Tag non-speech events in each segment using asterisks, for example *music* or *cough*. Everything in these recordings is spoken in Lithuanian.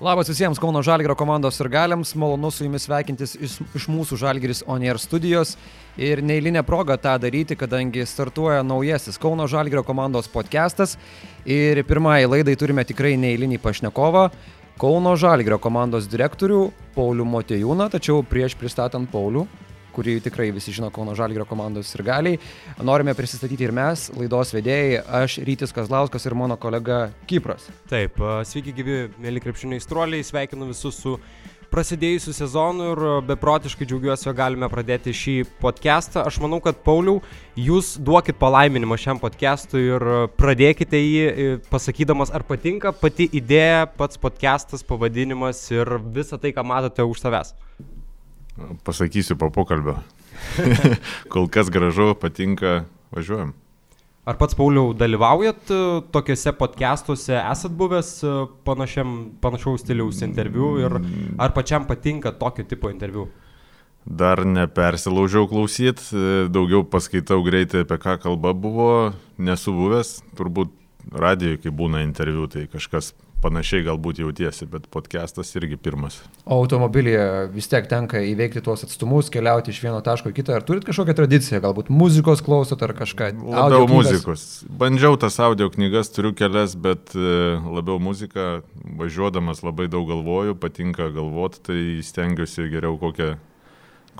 Labas visiems Kauno Žalgėrio komandos ir galiams, malonu su jumis sveikintis iš, iš mūsų Žalgėris Onier studijos. Ir neįlinė proga tą daryti, kadangi startuoja naujasis Kauno Žalgėrio komandos podcastas. Ir pirmąjį laidai turime tikrai neįlinį pašnekovą, Kauno Žalgėrio komandos direktorių Paulių Motejūną, tačiau prieš pristatant Paulių, kurį tikrai visi žino Kauno Žalgėrio komandos ir galiai. Norime prisistatyti ir mes, laidos vedėjai, aš Rytis Kazlauskas ir mano kolega Kipras. Taip, sveiki gyvi, mėly krepšiniai struoliai, sveikinu visus su prasidėjusiu sezonu ir beprotiškai džiaugiuosi, jog galime pradėti šį podcastą. Aš manau, kad Pauliau, jūs duokit palaiminimą šiam podcastui ir pradėkite jį pasakydamas, ar patinka pati idėja, pats podcastas, pavadinimas ir visa tai, ką matote už savęs. Pasakysiu po pokalbio. *laughs* Kol kas gražu, patinka, važiuojam. Ar pats Pauliau dalyvaujat e, tokiuose podcastuose, esat buvęs e, panašiam, panašaus stiliaus interviu ir ar pačiam patinka tokio tipo interviu? Dar nepersilaužiau klausyt, e, daugiau paskaitau greitai apie ką kalba buvo, nesu buvęs, turbūt radijoje, kai būna interviu, tai kažkas panašiai galbūt jautiesi, bet podcastas irgi pirmas. O automobilyje vis tiek tenka įveikti tuos atstumus, keliauti iš vieno taško į kitą. Ar turit kažkokią tradiciją, galbūt muzikos klausot ar kažką? Labiau muzikos. Bandžiau tas audio knygas, turiu kelias, bet e, labiau muziką, važiuodamas labai daug galvoju, patinka galvoti, tai stengiuosi geriau kokią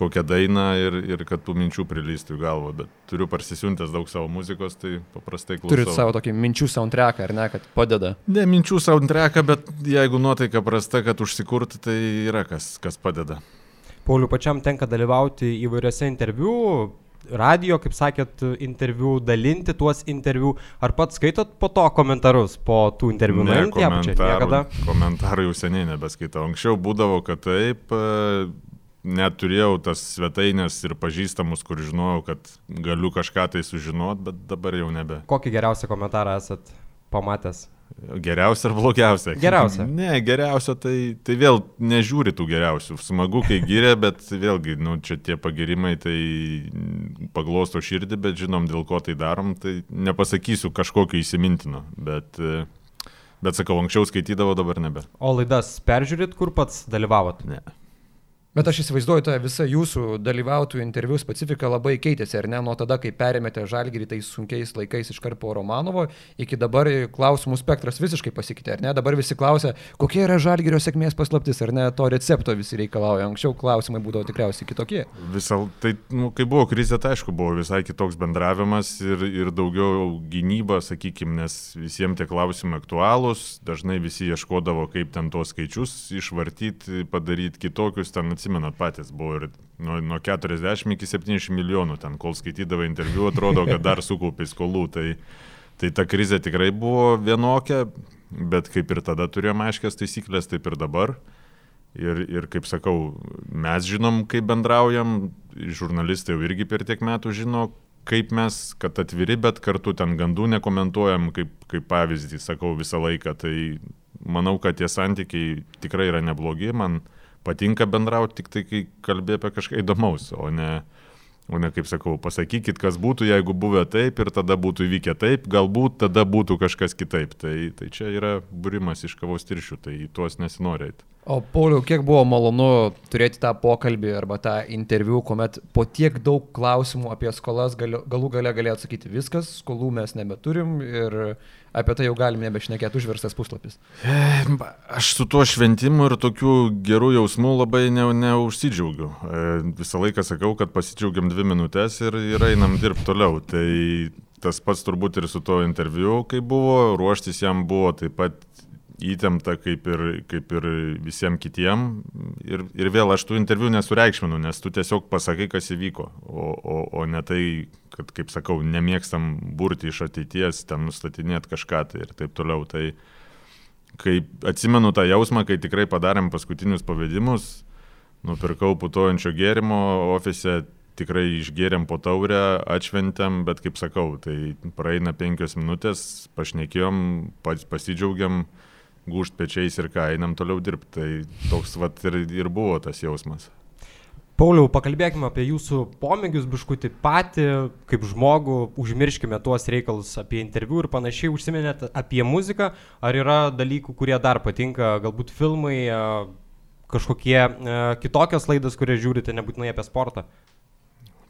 kokią dainą ir, ir kad tų minčių prilystų į galvą, bet turiu parsisiuntęs daug savo muzikos, tai paprastai klausau. Turit savo tokį minčių soundtracką, ar ne, kad padeda? Ne minčių soundtracką, bet jeigu nuotaika prasta, kad užsikurti, tai yra kas, kas padeda. Pauliu, pačiam tenka dalyvauti įvairiose interviu, radio, kaip sakėt, interviu, dalinti tuos interviu. Ar pats skaitot po to komentarus, po tų interviu? Ne, komentarų, komentarų jau seniai nebeskaitau. Anksčiau būdavo, kad taip, net turėjau tas svetainės ir pažįstamus, kur žinojau, kad galiu kažką tai sužinot, bet dabar jau nebe. Kokį geriausią komentarą esat pamatęs? Geriausia ar blogiausia? Geriausia. Ne, geriausia, tai, tai vėl nežiūri tų geriausių. Smagu, kai gyrė, bet vėlgi, nu, čia tie pagirimai tai paglosto širdį, bet žinom, dėl ko tai darom, tai nepasakysiu kažkokio įsimintino, bet, bet sakau, anksčiau skaitydavo, dabar nebe. O laidas peržiūrit, kur pats dalyvavot? Ne. Bet aš įsivaizduoju, ta visa jūsų dalyvautų interviu specifika labai keitėsi, ar ne, nuo tada, kai perėmėte žalgyrį tais sunkiais laikais iš Karpo Romanovo, iki dabar klausimų spektras visiškai pasikeitė, ar ne? Dabar visi klausia, kokia yra žalgyrio sėkmės paslaptis, ar ne, to recepto visi reikalauja. Anksčiau klausimai būdavo tikriausiai kitokie. Visą, tai, nu, kai buvo krizė, tai aišku, buvo visai kitoks bendravimas ir, ir daugiau gynyba, sakykime, nes visiems tie klausimai aktualūs, dažnai visi ieškodavo, kaip ten tuos skaičius išvartyti, padaryti kitokius ten atsimenat patys, buvo ir nuo, nuo 40 iki 70 milijonų ten, kol skaitydavo interviu, atrodo, kad dar sukaupė skolų. Tai, tai ta krizė tikrai buvo vienokia, bet kaip ir tada turėjome aiškias taisyklės, taip ir dabar. Ir, ir kaip sakau, mes žinom, kaip bendraujam, žurnalistai jau irgi per tiek metų žino, kaip mes, kad atviri, bet kartu ten gandų nekomentuojam, kaip, kaip pavyzdį sakau visą laiką. Tai manau, kad tie santykiai tikrai yra neblogi. Man, patinka bendrauti tik tai, kai kalbė apie kažką įdomaus, o ne, O ne kaip sakau, pasakykit, kas būtų, jeigu buvę taip ir tada būtų įvykę taip, galbūt tada būtų kažkas kitaip. Tai, tai čia yra būrimas iš kavos tiršių, tai į tuos nesinorėt. O Pauliau, kiek buvo malonu turėti tą pokalbį arba tą interviu, kuomet po tiek daug klausimų apie skolas galiu, galų gale galėjo atsakyti viskas, skolų mes nebeturim ir apie tai jau galim nebešnekėti užverstas puslapis. Aš su tuo šventimu ir tokiu geru jausmu labai ne, neužsidžiaugiu. E, visą laiką sakau, kad pasidžiaugiam dvi minutės ir, ir einam dirbti toliau. Tai tas pats turbūt ir su tuo interviu, kai buvo, ruoštis jam buvo taip pat įtempta kaip ir, kaip ir visiems kitiem. Ir, ir vėl aš tų interviu nesureikšminu, nes tu tiesiog pasakai, kas įvyko, o, o, o ne tai, kad, kaip sakau, nemėgstam burti iš ateities, ten nustatinėti kažką tai ir taip toliau. Tai kai atsimenu tą jausmą, kai tikrai padarėm paskutinius pavedimus, nupirkau putojančio gėrimo ofise, tikrai išgėrėm po taurę, atšventėm, bet kaip sakau, tai praeina penkios minutės, pašnekėjom, pasidžiaugiam, gūžt pečiais ir ką, einam toliau dirbti. Tai toks vat ir, ir buvo tas jausmas. Pauliau, pakalbėkime apie jūsų pomėgius, biškutį patį, kaip žmogų, užmirškime tuos reikalus apie interviu ir panašiai, užsiminėt apie muziką, ar yra dalykų, kurie dar patinka, galbūt filmai, kažkokie kitokios laidos, kurie žiūrite, nebūtinai apie sportą?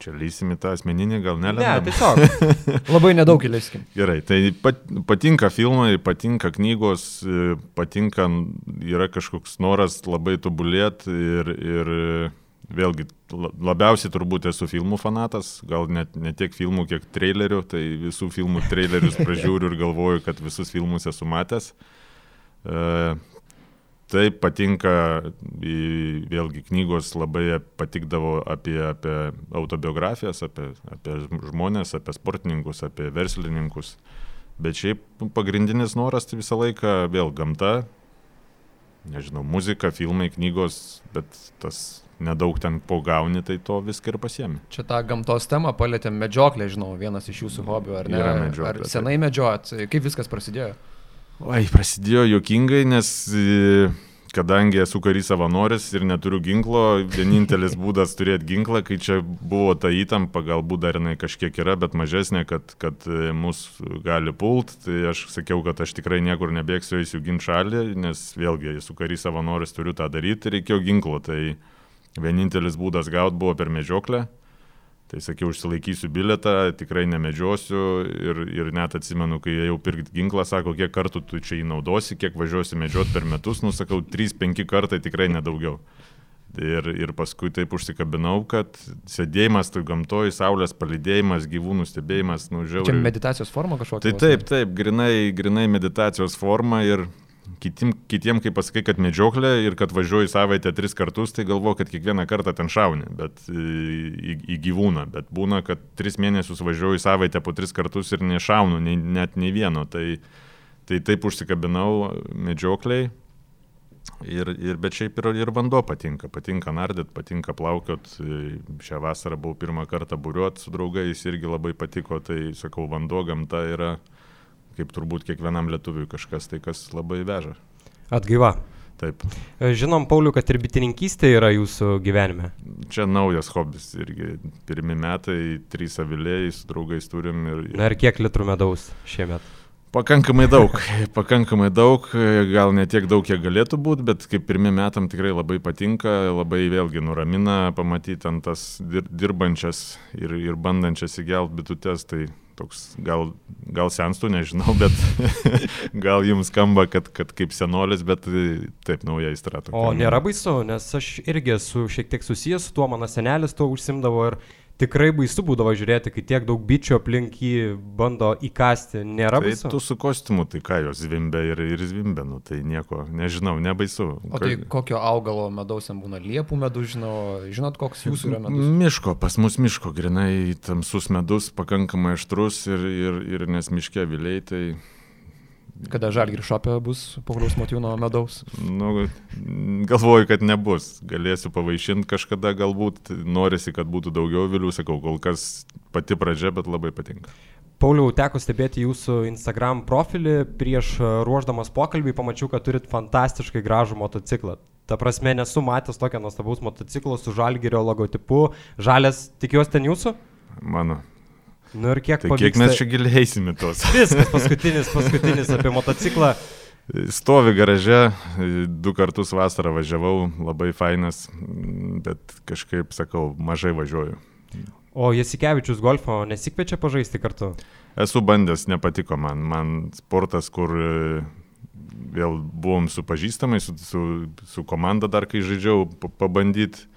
Čia lysim į tą asmeninį, gal nelendam? Ne, tiesiog. *laughs* Labai nedaug įleiskim. Gerai, tai pat, patinka filmai, patinka knygos, e, patinka, yra kažkoks noras labai tobulėti ir, ir e, vėlgi labiausiai turbūt esu filmų fanatas, gal net ne tiek filmų, kiek trailerių, tai visų filmų trailerius *laughs* pražiūriu ir galvoju, kad visus filmus esu matęs. Taip patinka, vėlgi knygos labai patikdavo apie, apie autobiografijas, apie, apie žmonės, apie sportininkus, apie verslininkus. Bet šiaip pagrindinis noras tai visą laiką vėl gamta, nežinau, muzika, filmai, knygos, bet tas nedaug ten pogauni, tai to viską ir pasiemi. Čia tą gamtos temą palėtėm medžioklę, žinau, vienas iš jūsų hobių, ar ne? Yra medžioklė. Ar senai medžiojat? Kaip viskas prasidėjo? Oi, prasidėjo juokingai, nes e, kadangi esu karys savanoris ir neturiu ginklo, vienintelis būdas turėti ginklą, kai čia buvo ta įtampa, galbūt dar jinai kažkiek yra, bet mažesnė, kad, kad e, mus gali pult, tai aš sakiau, kad aš tikrai niekur nebėgsiu, eisiu ginti šalį, nes vėlgi esu karys savanoris, turiu tą daryti, reikėjo ginklo, tai vienintelis būdas gauti buvo per medžioklę. Tai sakiau, užsilaikysiu biletą, tikrai nemedžiosiu ir, ir net atsimenu, kai jau pirkti ginklą, sako, kiek kartų tu čia jį naudosi, kiek važiuosi medžioti per metus, nusakau, 3-5 kartai tikrai nedaugiau. Ir, ir paskui taip užsikabinau, kad sėdėjimas tai gamtoje, saulės palidėjimas, gyvūnų stebėjimas, nu, žiauriai. Čia meditacijos forma kažkokia? Tai taip, taip, grinai, grinai meditacijos forma ir, Kitim, kitiem, kai pasakai, kad medžioklė ir kad važiuoji savaitę tris kartus, tai galvo, kad kiekvieną kartą ten šauni, bet e, į, į gyvūną. Bet būna, kad tris mėnesius važiuoju savaitę po tris kartus ir nešaunu nei, net nei vieno. Tai, tai taip užsikabinau medžiokliai. Ir, ir, bet šiaip ir, ir vanduo patinka. Patinka nardyt, patinka plaukiot. E, šią vasarą buvau pirmą kartą buriuot su draugais, irgi labai patiko. Tai sakau, vanduo, gamta yra kaip turbūt kiekvienam lietuviui kažkas tai, kas labai veža. Atgaiva. Taip. E, žinom, Pauliu, kad ir bitininkystė yra jūsų gyvenime. Čia naujas hobis irgi. Pirmi metai, trys aviliai su draugais turim. Ir... Na ir kiek litrų medaus šiemet? Pakankamai daug, *laughs* pakankamai daug, gal ne tiek daug, kiek galėtų būti, bet kaip pirmie metam tikrai labai patinka, labai vėlgi nuramina pamatyti ant tas dirbančias ir, ir bandančias įgelt bitutes, tai toks gal, gal senstų, nežinau, bet *laughs* gal jums skamba, kad, kad kaip senolis, bet taip nauja įstra. O nėra baisu, nes aš irgi esu šiek tiek susijęs su tuo, mano senelis tuo užsimdavo ir tikrai baisu būdavo žiūrėti, kai tiek daug bičių aplink jį bando įkasti. Nėra tai baisu. Tu su kostiumu, tai ką jos zvimbia ir, ir zvimbia, nu, tai nieko, nežinau, nebaisu. O tai kokio augalo medaus jam būna liepų medus, žinau, žinot, koks jūsų yra medus? Miško, pas mus miško, grinai tamsus medus, pakankamai aštrus ir, ir, ir nes miške viliai, tai Kada žalgiri šopė bus Pauliaus Motiūno medaus? Nu, galvoju, kad nebus. Galėsiu pavaišinti kažkada, galbūt norisi, kad būtų daugiau vilių, sakau, kol kas pati pradžia, bet labai patinka. Pauliau, teko stebėti jūsų Instagram profilį, prieš ruoždamas pokalbį pamačiau, kad turit fantastiškai gražų motociklą. Ta prasme, nesu matęs tokio nuostabaus motociklo su žalgerio logotipu. Žalės, tikiuosi, ten jūsų? Mano. Nu ir kiek, tai pavyksta... kiek mes čia giliai eisime tos. *laughs* Viskas, paskutinis, paskutinis apie motociklą. Stovi garaže, du kartus vasarą važiavau, labai fainas, bet kažkaip, sakau, mažai važiuoju. O Jasikevičius golfo nesikviečia pažaisti kartu? Esu bandęs, nepatiko man. Man sportas, kur vėl buvom su pažįstamai, su, su, su komanda dar kai žaidžiau, pabandyti.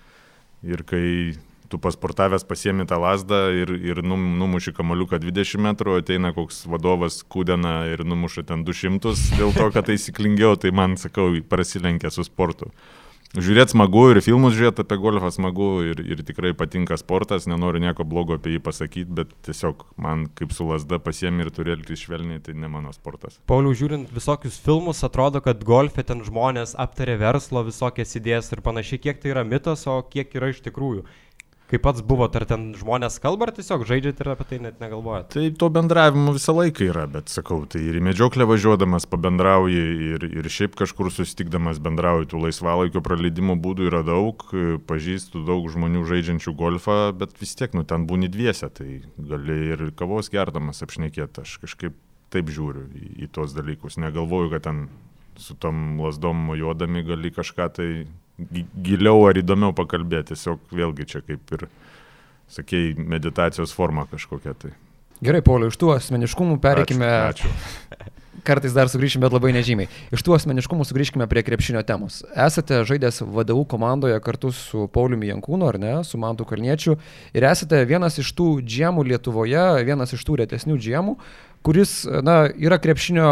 Ir kai tu pasportavęs pasiemi tą lasdą ir, ir num, numuši kamaliuką 20 metrų, ateina koks vadovas kūdena ir numuša ten 200 dėl to, kad taisyklingiau, tai man, sakau, prasilenkia su sportu. Žiūrėti smagu ir filmus žiūrėti apie golfą smagu ir, ir tikrai patinka sportas, nenoriu nieko blogo apie jį pasakyti, bet tiesiog man kaip su lasda pasiemi ir turi elgtis švelniai, tai ne mano sportas. Pauliau, žiūrint visokius filmus, atrodo, kad golfe ten žmonės aptarė verslo visokias idėjas ir panašiai, kiek tai yra mitas, o kiek yra iš tikrųjų. Kaip pats buvo, ar ten žmonės kalba, ar tiesiog žaidžiat ir apie tai net negalvojat? Tai to bendravimo visą laiką yra, bet sakau, tai ir į medžioklę važiuodamas pabendrauji ir, ir šiaip kažkur susitikdamas bendrauji, tų laisvalaikio praleidimo būdų yra daug, pažįstu daug žmonių žaidžiančių golfą, bet vis tiek, nu ten būni dviese, tai gali ir kavos gerdamas apšnekėti, aš kažkaip taip žiūriu į, į tuos dalykus, negalvoju, kad ten su tom lasdom mojuodami gali kažką tai giliau ar įdomiau pakalbėti. Tiesiog vėlgi čia kaip ir, sakėjai, meditacijos forma kažkokia tai. Gerai, Pauliu, iš tų asmeniškumų pereikime. Ačiū. ačiū. *laughs* Kartais dar sugrįšime, bet labai nežymiai. Iš tų asmeniškumų sugrįžkime prie krepšinio temos. Esate žaidęs vadovų komandoje kartu su Pauliumi Jankūnu, ar ne, su Mantu Kalniečiu. Ir esate vienas iš tų džiemų Lietuvoje, vienas iš tų retesnių džiemų, kuris, na, yra krepšinio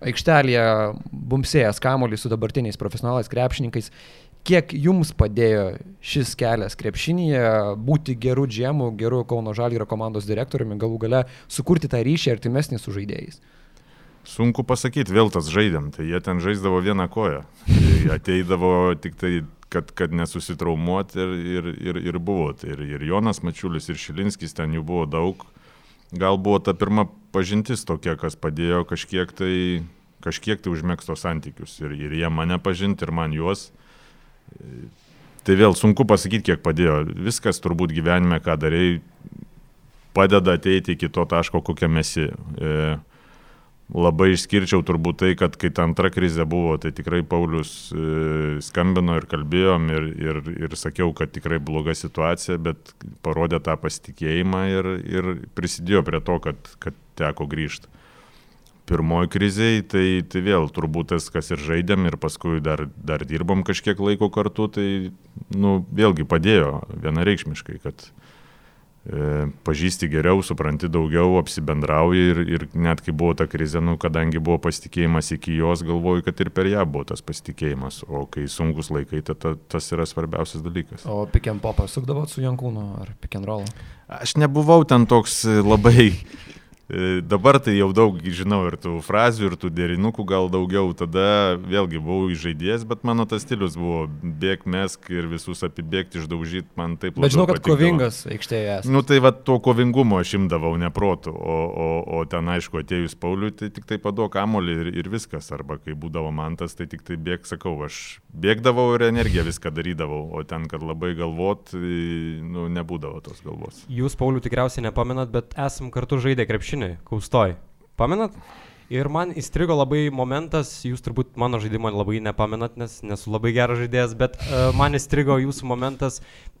aikštelėje bumsėjęs kamuolį su dabartiniais profesionalais krepšininkais. Kiek jums padėjo šis kelias krepšinėje būti geru džiemu, geru Kauno Žalgyro komandos direktoriumi, galų gale sukurti tą ryšį artimesnį su žaidėjais? Sunku pasakyti, vėl tas žaidėm, tai jie ten žaisdavo vieną koją. Tai ateidavo tik tai, kad, kad nesusitraumuoti ir, ir, ir, ir buvo. Tai ir, ir Jonas Mačiulis, ir Šilinskis, ten jų buvo daug gal buvo ta pirma pažintis tokia, kas padėjo kažkiek tai, kažkiek tai užmėgsto santykius. Ir, ir jie mane pažinti, ir man juos. Tai vėl sunku pasakyti, kiek padėjo. Viskas turbūt gyvenime, ką darai, padeda ateiti iki to taško, kokiame esi. E, labai išskirčiau turbūt tai, kad kai ta antra krizė buvo, tai tikrai Paulius e, skambino ir kalbėjom ir, ir, ir sakiau, kad tikrai bloga situacija, bet parodė tą pasitikėjimą ir, ir prisidėjo prie to, kad, kad teko grįžti. Pirmoji kriziai, tai, tai vėl turbūt tas, kas ir žaidėm ir paskui dar, dar dirbom kažkiek laiko kartu, tai nu, vėlgi padėjo vienareikšmiškai, kad, pažįsti geriau, supranti daugiau, apsibendrauji ir, ir net kai buvo ta krizė, nu, kadangi buvo pasitikėjimas iki jos, galvoju, kad ir per ją buvo tas pasitikėjimas, o kai sunkus laikai, ta, ta, tas yra svarbiausias dalykas. O pick and popą sukdavot su Jankūnu ar pick and roll? Aš nebuvau ten toks labai E, dabar tai jau daug žinau ir tų frazių, ir tų derinukų gal daugiau. Tada vėlgi buvau žaidėjas, bet mano tas stilius buvo bėg mesk ir visus apibėgti, išdaužyti, man taip labai. Bet žinau, kad patikdavo. kovingas aikštėje esi. Nu tai va to kovingumo aš imdavau neprotų, o, o, o ten aišku atėjus Pauliui, tai tik tai paduok amolį ir, ir viskas. Arba kai būdavo man tas, tai tik tai bėg, sakau, aš bėgdavau ir energiją viską darydavau, o ten, kad labai galvot, nu nebūdavo tos galvos. Jūs, Pauliu, tikriausiai nepamenat, bet esam kartu žaidę krepšinį krepšinį, kaustoj. Pamenat? Ir man įstrigo labai momentas, jūs turbūt mano žaidimą labai nepamenat, nes nesu labai geras žaidėjas, bet uh, man įstrigo jūsų momentas,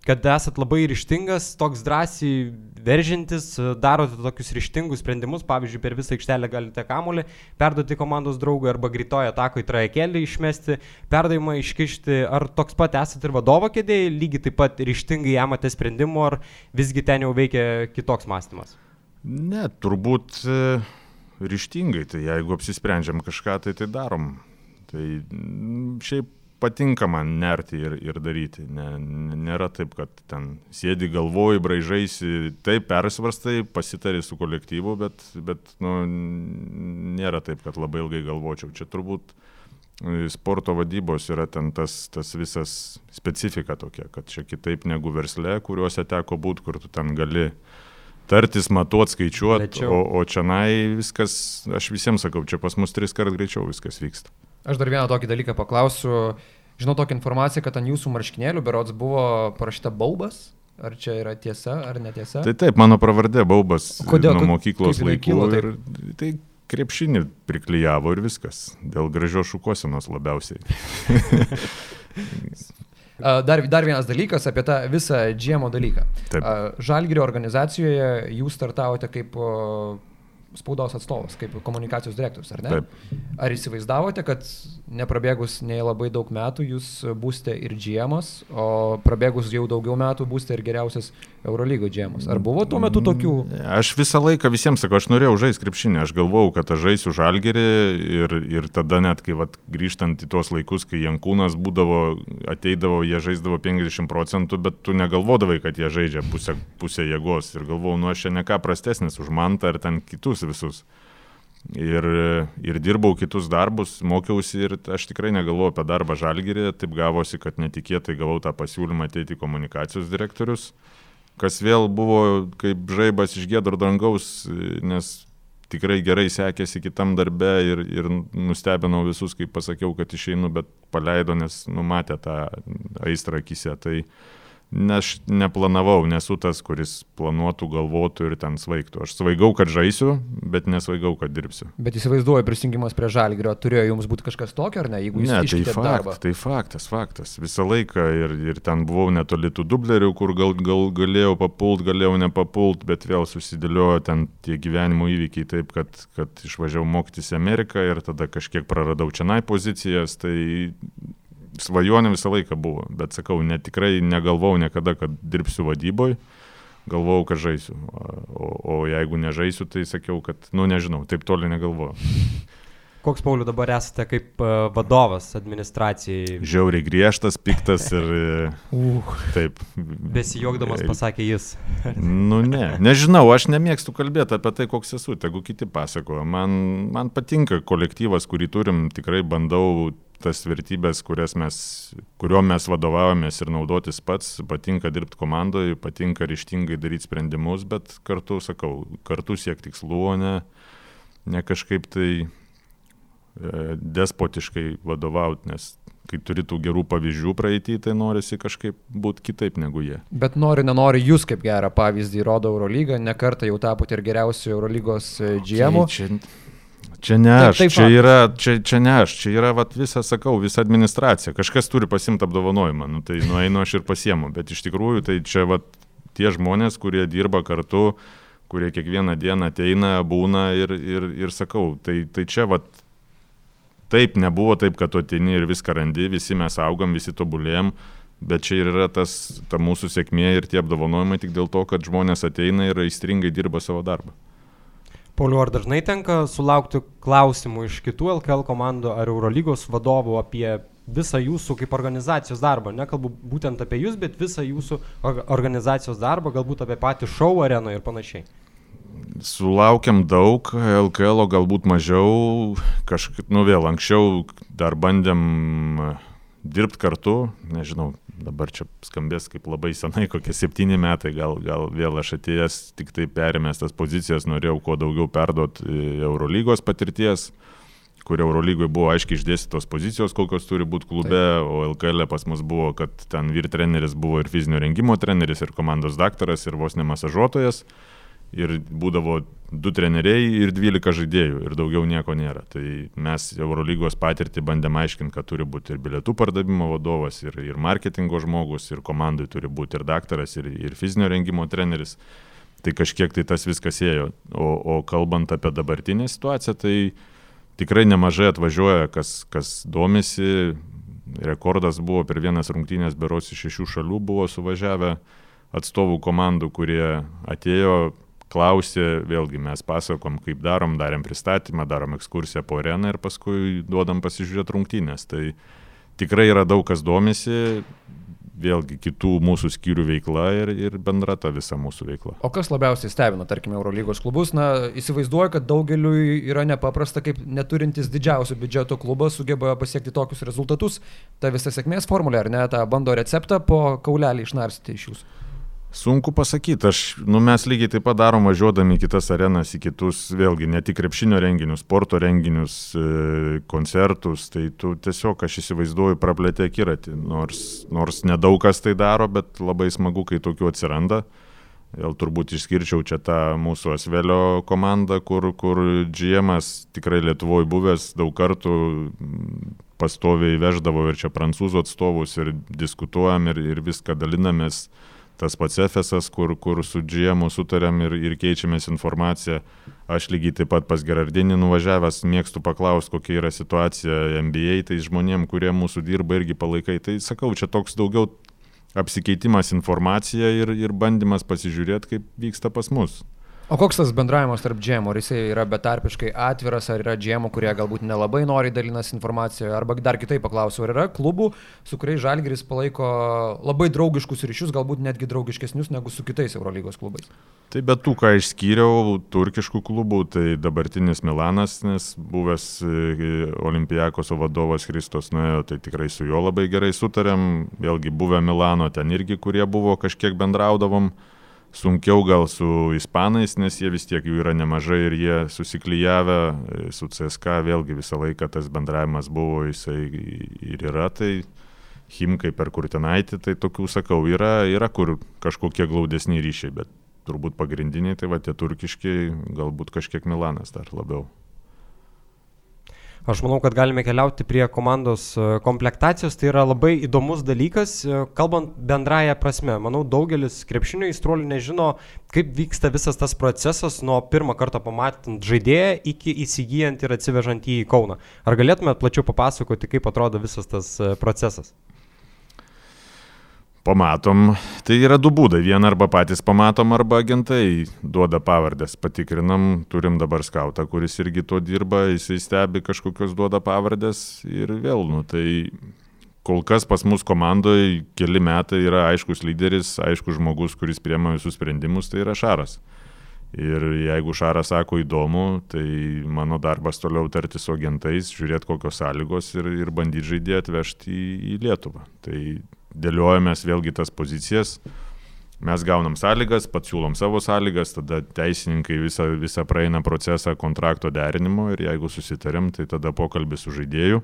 kad esat labai ryštingas, toks drąsiai veržintis, darote tokius ryštingus sprendimus, pavyzdžiui, per visą aikštelę galite kamuolį perduoti komandos draugui arba greitoje atakoje trajekėlį išmesti, perdavimą iškišti, ar toks pat esate ir vadovo kėdėjai, lygiai taip pat ryštingai jamate sprendimų, ar visgi ten jau veikia kitoks mąstymas. Ne, turbūt e, ryštingai, tai jeigu apsisprendžiam kažką, tai tai darom. Tai šiaip patinka man nerti ir, ir daryti. Ne, nėra taip, kad ten sėdi galvoji, braižaisi, taip persvarstai, pasitari su kolektyvu, bet, bet nu, nėra taip, kad labai ilgai galvočiau. Čia turbūt e, sporto vadybos yra ten tas, tas visas specifika tokia, kad čia kitaip negu versle, kuriuose teko būti, kur tu ten gali tartis, matuot, skaičiuoti, o, o čia nai viskas, aš visiems sakau, čia pas mus tris kart greičiau viskas vyksta. Aš dar vieną tokį dalyką paklausiu. Žinau tokią informaciją, kad ant jūsų marškinėlių berods buvo parašyta baubas. Ar čia yra tiesa ar netiesa? Tai taip, mano pravardė baubas Kodėl? nuo mokyklos laikų. Ir, tai krepšinį priklyjavo ir viskas. Dėl gražios šukosinos labiausiai. *laughs* Dar, dar vienas dalykas apie tą visą džiemo dalyką. Žalgirio organizacijoje jūs startavote kaip spaudos atstovas, kaip komunikacijos direktorius, ar ne? Taip. Ar įsivaizdavote, kad neprabėgus nei labai daug metų jūs būsite ir džiemas, o prabėgus jau daugiau metų būsite ir geriausias Eurolygo džiemas? Ar buvo tuo metu tokių? Aš visą laiką visiems sakau, aš norėjau žaisti krepšinį, aš galvojau, kad aš žaisiu žalgerį ir, ir tada net, kai vat, grįžtant į tuos laikus, kai Jankūnas būdavo, ateidavo, jie žaisdavo 50 procentų, bet tu negalvodavai, kad jie žaidžia pusę, pusę jėgos ir galvojau, nu aš čia ne ką prastesnis už mantą ir ten kitus visus. Ir, ir dirbau kitus darbus, mokiausi ir aš tikrai negalvojau apie darbą žalgyrį, taip gavosi, kad netikėtai gavau tą pasiūlymą ateiti komunikacijos direktorius, kas vėl buvo kaip žaibas iš gėdro dangaus, nes tikrai gerai sekėsi kitam darbe ir, ir nustebinau visus, kai pasakiau, kad išeinu, bet paleido, nes numatė tą aistrą akise. Tai uh, Ne, aš neplanavau, nesu tas, kuris planuotų, galvotų ir ten svaigtų. Aš svaigau, kad žaisiu, bet nesvaigau, kad dirbsiu. Bet įsivaizduoju, prisijungimas prie žalgrio turėjo jums būti kažkas tokio, ar ne? Jeigu jūs ne, tai, fakt, darbą. tai faktas, faktas. Visą laiką ir, ir ten buvau netoli tų dublerių, kur gal, gal galėjau papult, galėjau nepapult, bet vėl susidėliojo ten tie gyvenimo įvykiai taip, kad, kad išvažiavau mokytis į Ameriką ir tada kažkiek praradau čia nai pozicijas. Tai svajonė visą laiką buvo, bet sakau, net tikrai negalvau niekada, kad dirbsiu vadyboje, galvojau, kad žaisiu. O, o jeigu nežaisiu, tai sakiau, kad, nu nežinau, taip toli negalvojau. Koks, Pauliu, dabar esate kaip uh, vadovas administracijai? Žiauriai griežtas, piktas ir... *laughs* Uh. Taip. Besijokdamas pasakė jis. *laughs* nu ne, nežinau, aš nemėgstu kalbėti apie tai, koks esu, tegu kiti pasakoja. Man, man patinka kolektyvas, kurį turim, tikrai bandau tas vertybės, mes, kuriuo mes vadovavomės ir naudotis pats, patinka dirbti komandoje, patinka ryštingai daryti sprendimus, bet kartu, sakau, kartu siekti tikslų, o ne, ne kažkaip tai e, despotiškai vadovauti, nes kai turi tų gerų pavyzdžių praeitį, tai norisi kažkaip būti kitaip negu jie. Bet nori, nenori, jūs kaip gerą pavyzdį rodo Eurolyga, nekartą jau tapote ir geriausiu Eurolygos GM. Okay, čia Čia ne aš, taip, taip, čia, yra, čia, čia ne aš, čia yra vat, visa, sakau, visa administracija. Kažkas turi pasimti apdovanojimą, nu, tai nueinu aš ir pasiemu, bet iš tikrųjų tai čia vat, tie žmonės, kurie dirba kartu, kurie kiekvieną dieną ateina, būna ir, ir, ir sakau, tai, tai čia vat, taip nebuvo taip, kad tu ateini ir viską randi, visi mes augam, visi tobulėjom, bet čia ir yra tas, ta mūsų sėkmė ir tie apdovanojimai tik dėl to, kad žmonės ateina ir aistringai dirba savo darbą. Pauliu, ar dažnai tenka sulaukti klausimų iš kitų LKL komandų ar Eurolygos vadovų apie visą jūsų kaip organizacijos darbą? Nekalbu būtent apie jūs, bet visą jūsų organizacijos darbą, galbūt apie patį šou areną ir panašiai. Sulaukiam daug, LKL galbūt mažiau, kažkaip, nu vėl, anksčiau dar bandėm dirbti kartu, nežinau, dabar čia skambės kaip labai senai, kokie septyni metai, gal, gal vėl aš atėjęs tik tai perėmęs tas pozicijas, norėjau kuo daugiau perduoti Eurolygos patirties, kur Eurolygoje buvo aiškiai išdėstytos pozicijos, kokios turi būti klube, Taip. o LKL e pas mus buvo, kad ten vyr treneris buvo ir fizinio rengimo treneris, ir komandos daktaras, ir vos nemasažuotojas ir būdavo du treneriai ir 12 žaidėjų ir daugiau nieko nėra. Tai mes Eurolygos patirtį bandėm aiškinti, kad turi būti ir bilietų pardavimo vadovas, ir, ir marketingo žmogus, ir komandai turi būti ir daktaras, ir, ir fizinio rengimo treneris. Tai kažkiek tai tas viskas ėjo. O, o kalbant apie dabartinę situaciją, tai tikrai nemažai atvažiuoja, kas, kas domisi. Rekordas buvo per vienas rungtynės beros iš šešių šalių buvo suvažiavę atstovų komandų, kurie atėjo klausė, vėlgi mes pasakom, kaip darom, darėm pristatymą, darom ekskursiją po areną ir paskui duodam pasižiūrėti rungtynės. Tai tikrai yra daug kas domisi, vėlgi kitų mūsų skyrių veikla ir, ir bendra ta visa mūsų veikla. O kas labiausiai stebina, tarkime, Eurolygos klubus? Na, įsivaizduoju, kad daugeliu yra nepaprasta, kaip neturintis didžiausio biudžeto klubas sugeba pasiekti tokius rezultatus. Ta visa sėkmės formulė, ar ne, tą bando receptą po kaulelį išnarstyti iš jūsų. Sunku pasakyti, aš, nu, mes lygiai taip pat darom važiuodami į kitas arenas, į kitus, vėlgi, ne tik krepšinio renginius, sporto renginius, e, koncertus, tai tu tiesiog, aš įsivaizduoju, praplėtė akiratį, nors, nors nedaug kas tai daro, bet labai smagu, kai tokių atsiranda. Vėl turbūt išskirčiau čia tą mūsų Asvelio komandą, kur, kur GM'as tikrai Lietuvoje buvęs daug kartų pastoviai veždavo ir čia prancūzų atstovus ir diskutuojam ir, ir viską dalinamės tas pats FSS, kur, kur su GM sutarėm ir, ir keičiamės informaciją. Aš lygiai taip pat pas Gerardinį nuvažiavęs mėgstu paklausti, kokia yra situacija NBA, tai žmonėm, kurie mūsų dirba irgi palaikai. Tai sakau, čia toks daugiau apsikeitimas informacija ir, ir bandymas pasižiūrėti, kaip vyksta pas mus. O koks tas bendravimas tarp džemų? Ar jisai yra betarpiškai atviras, ar yra džemų, kurie galbūt nelabai nori dalinasi informaciją, arba dar kitaip paklausiu, ar yra klubų, su kuriais Žalgiris palaiko labai draugiškus ryšius, galbūt netgi draugiškesnius negu su kitais Eurolygos klubais? Tai bet tų, ką išskyriau, turkiškų klubų, tai dabartinis Milanas, nes buvęs e, Olimpijakos vadovas Kristos nuėjo, tai tikrai su juo labai gerai sutarėm, vėlgi buvę Milano ten irgi, kurie buvo kažkiek bendraudavom sunkiau gal su ispanais, nes jie vis tiek jų yra nemažai ir jie susiklyjavę su CSK, vėlgi visą laiką tas bendravimas buvo, jisai ir yra, tai Himkai per Kurtinaitį, tai tokių sakau, yra, yra kur kažkokie glaudesni ryšiai, bet turbūt pagrindiniai, tai va tie turkiški, galbūt kažkiek Milanas dar labiau. Aš manau, kad galime keliauti prie komandos e, komplektacijos. Tai yra labai įdomus dalykas, e, kalbant bendrają prasme. Manau, daugelis krepšinio įstruolių nežino, kaip vyksta visas tas procesas nuo pirmą kartą pamatant žaidėją iki įsigijant ir atsivežant jį į Kauną. Ar galėtumėt plačiau papasakoti, kaip atrodo visas tas e, procesas? Pamatom, tai yra du būdai. Vieną arba patys pamatom, arba agentai duoda pavardės. Patikrinam, turim dabar skautą, kuris irgi to dirba, jisai stebi kažkokios duoda pavardės ir vėl, nu tai kol kas pas mus komandoje keli metai yra aiškus lyderis, aiškus žmogus, kuris priema visus sprendimus, tai yra Šaras. Ir jeigu Šaras sako įdomu, tai mano darbas toliau tarti su agentais, žiūrėti kokios sąlygos ir, ir bandyti žaidėją atvežti į, į Lietuvą. Tai dėliojamės vėlgi tas pozicijas. Mes gaunam sąlygas, pats siūlom savo sąlygas, tada teisininkai visą, visą praeina procesą kontrakto derinimo ir jeigu susitarėm, tai tada pokalbis su žaidėju,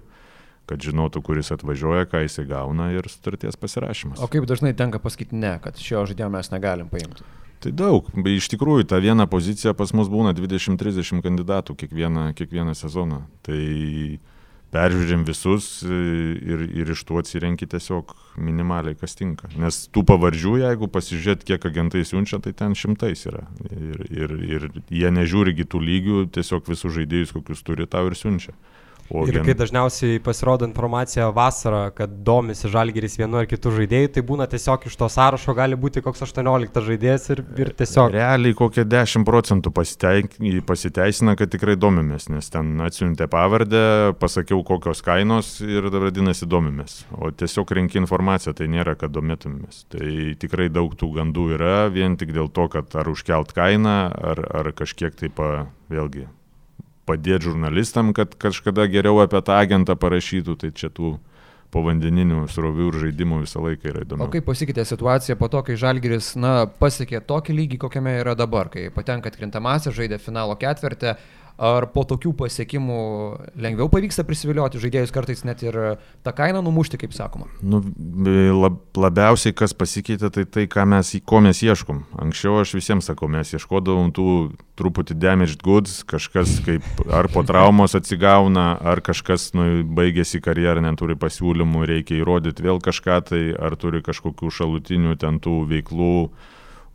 kad žinotų, kuris atvažiuoja, ką jisai gauna ir sutarties pasirašymas. O kaip dažnai tenka pasakyti ne, kad šio žaidėjo mes negalim paimti? Tai daug, bet iš tikrųjų tą vieną poziciją pas mus būna 20-30 kandidatų kiekvieną, kiekvieną sezoną. Tai peržiūrim visus e, ir, ir iš tų atsirenki tiesiog minimaliai, kas tinka. Nes tų pavardžių, jeigu pasižiūrėt, kiek agentai siunčia, tai ten šimtais yra. Ir, ir, ir jie nežiūri kitų lygių, tiesiog visus žaidėjus, kokius turi, tau ir siunčia. O ir kai dažniausiai pasirodo informacija vasarą, kad domisi žalgeris vienu ar kitu žaidėju, tai būna tiesiog iš to sąrašo gali būti koks 18 žaidėjas ir, ir tiesiog. Realiai kokie 10 procentų pasiteisina, kad tikrai domimės, nes ten atsiuntė pavardę, pasakiau kokios kainos ir vadinasi domimės. O tiesiog renki informaciją, tai nėra, kad domėtumės. Tai tikrai daug tų gandų yra, vien tik dėl to, kad ar užkelt kainą, ar, ar kažkiek tai pa, vėlgi padėti žurnalistam, kad kažkada geriau apie tą agentą parašytų, tai čia tų povandeninių srovių ir žaidimų visą laiką yra įdomu. O kaip pasikeitė situacija po to, kai Žalgiris na, pasiekė tokį lygį, kokiame yra dabar, kai patenka atkrintamąsią, žaidė finalo ketvirtę, Ar po tokių pasiekimų lengviau pavyksta prisivilioti žaidėjus kartais net ir tą kainą numušti, kaip sakoma? Nu, lab, labiausiai kas pasikeitė, tai tai, mes, ko mes ieškom. Anksčiau aš visiems sakau, mes ieškodavom tų truputį damaged goods, kažkas kaip ar po traumos atsigauna, ar kažkas nu, baigėsi karjerą, neturi pasiūlymų, reikia įrodyti vėl kažką, tai ar turi kažkokių šalutinių ten tų veiklų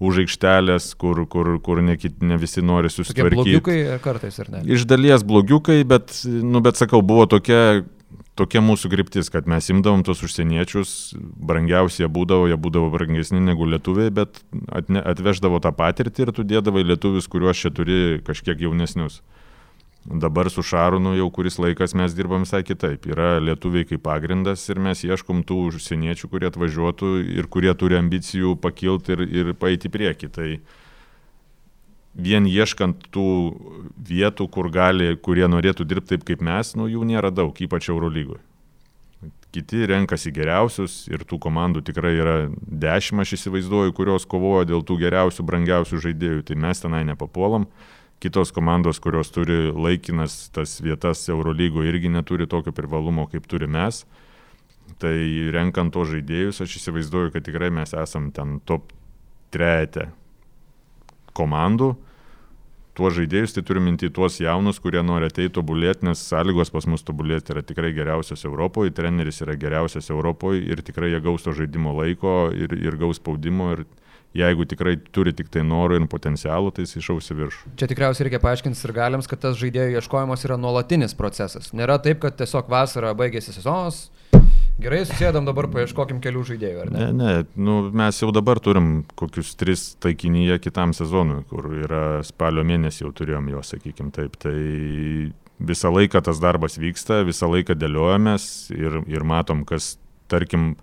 už aikštelės, kur, kur, kur ne, ne visi nori susitvarkyti. Blogiukai kartais ar ne? Iš dalies blogiukai, bet, nu, bet sakau, buvo tokia, tokia mūsų kryptis, kad mes imdavom tos užsieniečius, brangiausi jie būdavo, jie būdavo brangesni negu lietuviai, bet atne, atveždavo tą patirtį ir tu dėdavai lietuvius, kuriuos čia turi kažkiek jaunesnius. Dabar su Šarūnu jau kuris laikas mes dirbam visai kitaip. Yra lietuviai kaip pagrindas ir mes ieškom tų užsieniečių, kurie atvažiuotų ir kurie turi ambicijų pakilti ir, ir paeiti prieki. Tai vien ieškant tų vietų, kur gali, kurie norėtų dirbti taip kaip mes, nu jų nėra daug, ypač Eurolygoje. Kiti renkasi geriausius ir tų komandų tikrai yra dešimt, aš įsivaizduoju, kurios kovoja dėl tų geriausių, brangiausių žaidėjų, tai mes tenai nepapuolam kitos komandos, kurios turi laikinas tas vietas Eurolygoje, irgi neturi tokio privalumo, kaip turi mes. Tai renkant to žaidėjus, aš įsivaizduoju, kad tikrai mes esam ten top trejate komandų. Tuos žaidėjus, tai turiu minti tuos jaunus, kurie nori ateiti tobulėti, nes sąlygos pas mus tobulėti yra tikrai geriausios Europoje, treneris yra geriausias Europoje ir tikrai jie gaus to žaidimo laiko ir, ir gaus spaudimo ir jeigu tikrai turi tik tai norų ir potencialų, tai jis išausi viršų. Čia tikriausiai reikia paaiškinti ir galiams, kad tas žaidėjų ieškojimas yra nuolatinis procesas. Nėra taip, kad tiesiog vasarą baigėsi sezonas, Gerai, susėdam dabar, paieškokim kelių žaidėjų, ar ne? Ne, ne, nu, mes jau dabar turim kokius tris taikinyje kitam sezonui, kur yra spalio mėnesį jau turėjom jo, sakykim taip. Tai visą laiką tas darbas vyksta, visą laiką dėliojamės ir, ir matom, kas, tarkim,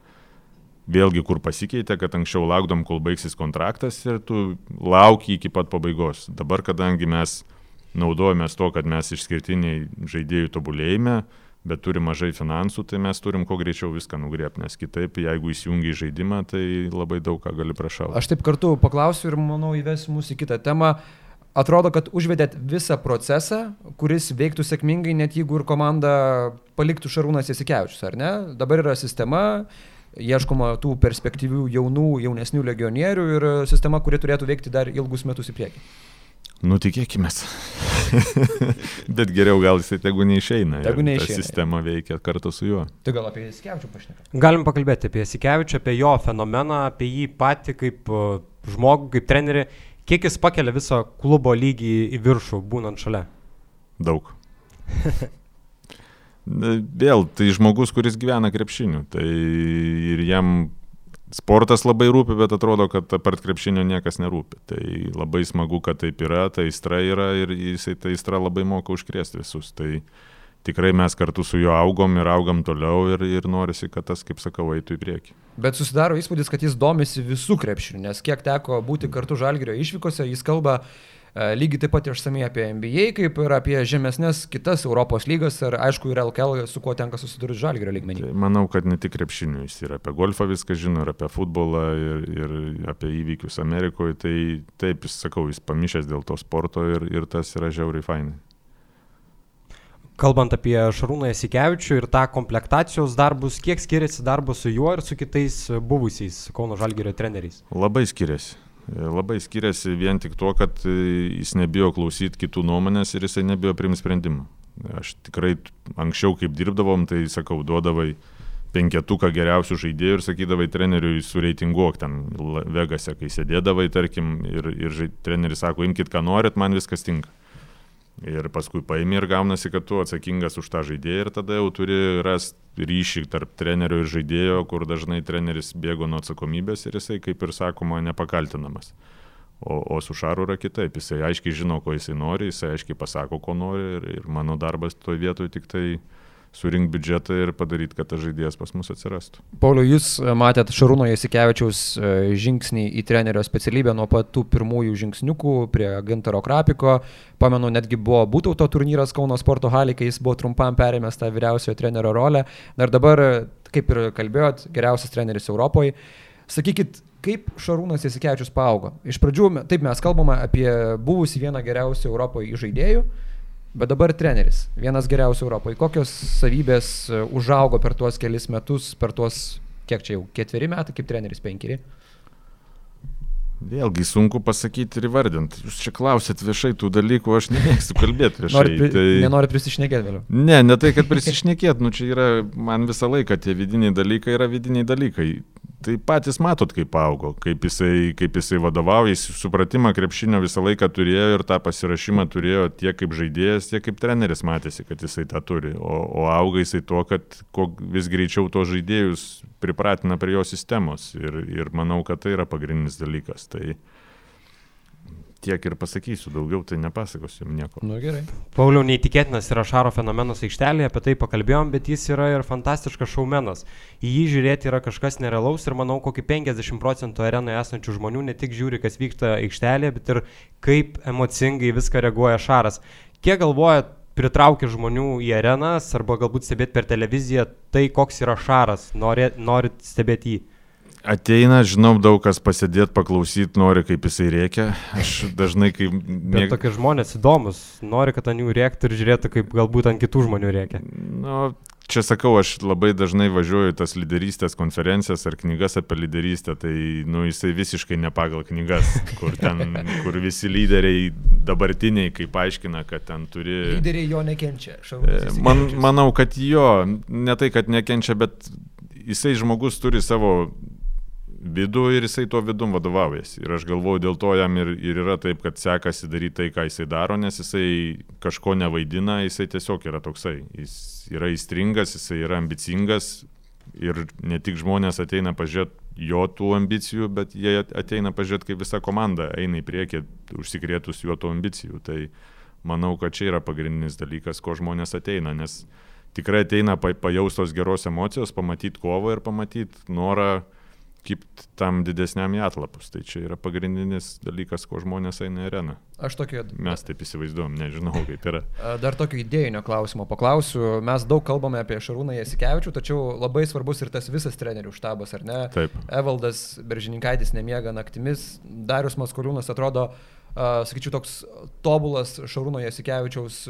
vėlgi kur pasikeitė, kad anksčiau laukdom, kol baigsis kontraktas ir tu lauki iki pat pabaigos. Dabar, kadangi mes naudojamės to, kad mes išskirtiniai žaidėjų tobulėjime, bet turi mažai finansų, tai mes turim kuo greičiau viską nugriepti, nes kitaip, jeigu įsijungi į žaidimą, tai labai daug ką gali prašauti. Aš taip kartu paklausiu ir manau įvesiu mūsų į kitą temą. Atrodo, kad užvedėt visą procesą, kuris veiktų sėkmingai, net jeigu ir komanda paliktų Šarūnas Jasikevičius, ar ne? Dabar yra sistema, ieškoma tų perspektyvių jaunų, jaunesnių legionierių ir sistema, kuri turėtų veikti dar ilgus metus į priekį. Nutikėkime. *laughs* Bet geriau gal jisai tegu neišeina. Tegu neišeina. Sistema veikia kartu su juo. Tai gal apie Jasikevičių pašnekam? Galim pakalbėti apie Sikevičių, apie jo fenomeną, apie jį patį kaip uh, žmogų, kaip trenerį. Kiek jis pakelia visą klubo lygį į viršų, būnant šalia? Daug. *laughs* Vėl, tai žmogus, kuris gyvena krepšiniu. Tai ir jam sportas labai rūpi, bet atrodo, kad apart krepšinio niekas nerūpi. Tai labai smagu, kad taip yra, ta aistra yra ir jisai ta aistra labai moka užkrėsti visus. Tai tikrai mes kartu su juo augom ir augam toliau ir, ir norisi, kad tas, kaip sakau, eitų į priekį. Bet susidaro įspūdis, kad jis domisi visų krepšinių, nes kiek teko būti kartu Žalgirio išvykose, jis kalba lygiai taip pat išsamei apie NBA, kaip ir apie žemesnės kitas Europos lygas ir aišku ir LKL, su kuo tenka susidurti Žalgirio lygmenį. Tai manau, kad ne tik krepšiniu, jis ir apie golfą viską žino, ir apie futbolą, ir, ir apie įvykius Amerikoje. Tai taip, jis sakau, jis pamišęs dėl to sporto ir, ir tas yra žiauriai fainai. Kalbant apie Šarūną Jasikevičių ir tą komplektacijos darbus, kiek skiriasi darbas su juo ir su kitais buvusiais Kauno Žalgirio treneriais? Labai skiriasi. Labai skiriasi vien tik tuo, kad e, jis nebijo klausyti kitų nuomonės ir jisai nebijo priimti sprendimą. Aš tikrai anksčiau, kaip dirbdavom, tai sakau, duodavai penketuką geriausių žaidėjų ir sakydavai treneriui sureitinguok ten Vegase, kai sėdėdavai, tarkim, ir, ir treneris sako, imkite, ką norit, man viskas tinka. Ir paskui paimi ir gaunasi, kad tu atsakingas už tą žaidėją ir tada jau turi rasti ryšį tarp trenerio ir žaidėjo, kur dažnai treneris bėgo nuo atsakomybės ir jisai, kaip ir sakoma, nepakaltinamas. O, o su Šaru yra kitaip, jisai aiškiai žino, ko jisai nori, jisai aiškiai pasako, ko nori ir, ir mano darbas toje vietoje tik tai surinkti biudžetą ir padaryti, kad tas žaidėjas pas mus atsirastų. Pauliau, jūs e, matėt Šarūno Jasikevičiaus e, žingsnį į trenerio specialybę nuo pat tų pirmųjų žingsniukų prie Gintaro Krapiko. Pamenu, netgi buvo būtauto turnyras Kauno sporto halė, kai jis buvo trumpam perėmęs tą vyriausiojo trenerio rolę. Na ir dabar, e, kaip ir kalbėjot, geriausias treneris Europoje. Sakykit, kaip Šarūnas Jasikevičius paaugo? Iš pradžių, taip mes kalbame apie buvusi vieną geriausių Europoje žaidėjų. Bet dabar treneris, vienas geriausių Europoje. Kokios savybės e, užaugo per tuos kelis metus, per tuos, kiek čia jau, ketveri metai kaip treneris, penkeri? Vėlgi sunku pasakyti ir įvardinti. Jūs čia klausėt viešai tų dalykų, aš nemėgstu kalbėti *laughs* viešai. Nori, pri, tai... Nenori prisišnekėti vėliau. Ne, ne tai, kad prisišnekėt, nu čia yra, man visą laiką tie vidiniai dalykai yra vidiniai dalykai. Tai patys matot, kaip augo, kaip jisai, kaip jisai vadovauja, jis supratimą krepšinio visą laiką turėjo ir tą pasirašymą turėjo tiek kaip žaidėjas, tiek kaip treneris matėsi, kad jisai tą turi. O, o auga jisai tuo, kad vis greičiau to žaidėjus pripratina prie jo sistemos. Ir, ir manau, kad tai yra pagrindinis dalykas. Tai tiek ir pasakysiu, daugiau tai nepasakosiu jums nieko. Nu gerai. Pauliau, neįtikėtinas yra Šaro fenomenas aikštelėje, apie tai pakalbėjom, bet jis yra ir fantastiškas šaumenas. Į jį žiūrėti yra kažkas nerealaus ir manau, kokį 50 procentų arenoje esančių žmonių ne tik žiūri, kas vyksta aikštelėje, bet ir kaip emocingai viską reaguoja Šaras. Kiek galvojat, pritraukia žmonių į arenas arba galbūt stebėti per televiziją tai, koks yra Šaras, Nori, norit stebėti jį. Ateina, žinau, daug kas pasėdėti, paklausyti nori, kaip jisai reikia. Aš dažnai, kai... Bet Mėg... tokie žmonės įdomus, nori, kad ant jų rėktų ir žiūrėtų, kaip galbūt ant kitų žmonių rėkia. Nu, čia sakau, aš labai dažnai važiuoju tas lyderystės konferencijas ar knygas apie lyderystę, tai, nu, jisai visiškai ne pagal knygas, kur ten, *laughs* kur visi lyderiai dabartiniai, kaip aiškina, kad ten turi... Lyderiai jo nekenčia. E, Man, manau, kad jo, ne tai, kad nekenčia, bet jisai žmogus turi savo vidų ir jisai tuo vidum vadovaujasi. Ir aš galvoju, dėl to jam ir, ir yra taip, kad sekasi daryti tai, ką jisai daro, nes jisai kažko nevaidina, jisai tiesiog yra toksai. Jis yra įstringas, jisai yra ambicingas ir ne tik žmonės ateina pažiūrėti jo tų ambicijų, bet jie ateina pažiūrėti, kaip visa komanda eina į priekį, užsikrėtus jo tų ambicijų. Tai manau, kad čia yra pagrindinis dalykas, ko žmonės ateina, nes tikrai ateina pajaustos geros emocijos, pamatyti kovą ir pamatyti norą kipt tam didesniam į atlapus. Tai čia yra pagrindinis dalykas, ko žmonės eina į areną. Aš tokio. Mes taip įsivaizduom, nežinau kaip yra. *laughs* Dar tokio idėjinio klausimo paklausiu. Mes daug kalbame apie Šarūną Jasikevičių, tačiau labai svarbus ir tas visas trenerių štabas, ar ne? Taip. Evaldas Beržininkaitis nemiega naktimis, Darius Maskoliūnas atrodo uh, sakyčiau, toks tobulas Šarūno Jasikevičiaus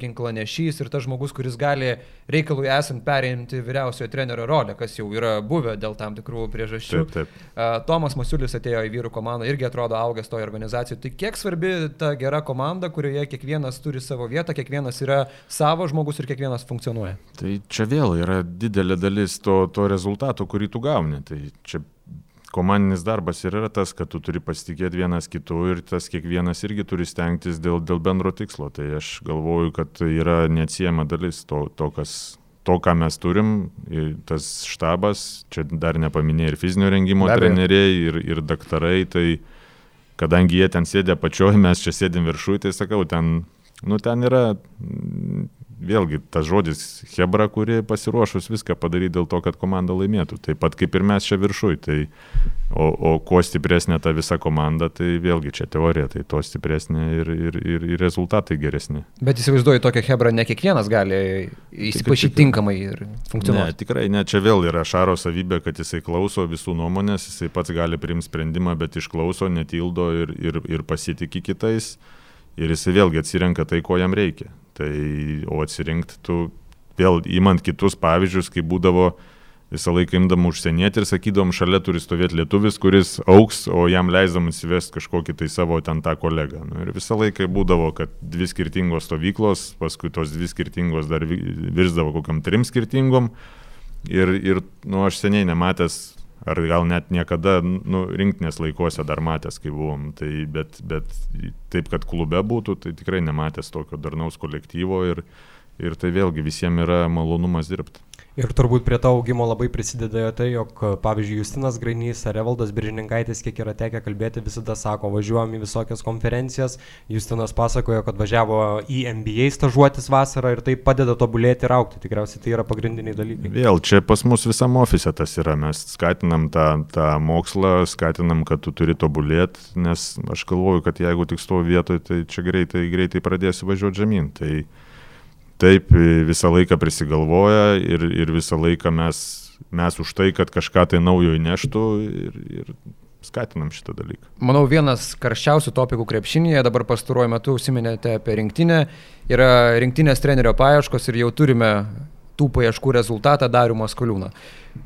ginklanešys ir tas žmogus, kuris gali reikalui esant perimti vyriausiojo trenerio rolę, kas jau yra buvę dėl tam tikrų priežasčių. Taip, taip. Tomas Masiulis atėjo į vyrų komandą, irgi atrodo augęs toje organizacijoje. Tai kiek svarbi ta gera komanda, kurioje kiekvienas turi savo vietą, kiekvienas yra savo žmogus ir kiekvienas funkcionuoja? Tai čia vėl yra didelė dalis to, to rezultato, kurį tu gauni. Tai čia komandinis darbas ir yra tas, kad tu turi pasitikėti vienas kitu ir tas kiekvienas irgi turi stengtis dėl, dėl bendro tikslo. Tai aš galvoju, kad tai yra neatsiejama dalis to, to, kas, to, ką mes turim, tas štabas, čia dar nepaminėjai ir fizinio rengimo treneriai, ir, ir daktarai, tai kadangi jie ten sėdė pačioje, mes čia sėdim viršui, tai sakau, ten, nu, ten yra vėlgi tas žodis Hebra, kuri pasiruošus viską padaryti dėl to, kad komanda laimėtų. Taip pat kaip ir mes čia viršui. Tai, o, o kuo stipresnė ta visa komanda, tai vėlgi čia teorija, tai to stipresnė ir, ir, ir, ir rezultatai geresni. Bet įsivaizduoju, tokią Hebrą ne kiekvienas gali įsipašyti tinkamai ir funkcionuoti. Ne, tikrai, ne, čia vėl yra Šaro savybė, kad jisai klauso visų nuomonės, jisai pats gali priimti sprendimą, bet išklauso, netildo ir, ir, ir pasitikė kitais. Ir jisai vėlgi atsirenka tai, ko jam reikia. Tai, o atsirinkti tu vėl įmant kitus pavyzdžius, kai būdavo visą laiką imdam užsienietį ir sakydom, šalia turi stovėti lietuvis, kuris auks, o jam leisdam įsivesti kažkokį tai savo ten tą kolegą. Nu, ir visą laiką būdavo, kad dvi skirtingos stovyklos, paskui tos dvi skirtingos dar virsdavo kokiam trim skirtingom. Ir, ir nu, aš seniai nematęs ar gal net niekada nu, rinktinės laikuose dar matęs, kai buvom. Tai, bet, bet taip, kad klube būtų, tai tikrai nematęs tokio darnaus kolektyvo ir, ir tai vėlgi visiems yra malonumas dirbti. Ir turbūt prie to augimo labai prisideda tai, jog, pavyzdžiui, Justinas Grainys ar Evaldas Biržininkaitis, kiek yra tekę kalbėti, visada sako, važiuojam į visokias konferencijas. Justinas pasakojo, kad važiavo į NBA stažuotis vasarą ir tai padeda tobulėti ir aukti. Tikriausiai tai yra pagrindiniai dalykai. Vėl čia pas mus visam ofise tas yra. Mes skatinam tą, tą mokslą, skatinam, kad tu turi tobulėti, nes aš galvoju, kad jeigu tik stovi vietoje, tai čia greitai, greitai pradėsi važiuoti žemyn. Tai, taip visą laiką prisigalvoja ir, ir visą laiką mes, mes už tai, kad kažką tai naujo įneštų ir, ir skatinam šitą dalyką. Manau, vienas karščiausių topikų krepšinėje, dabar pastaruoju metu užsiminėte apie rinktinę, yra rinktinės trenerio paieškos ir jau turime tų paieškų rezultatą Darių Maskoliūną.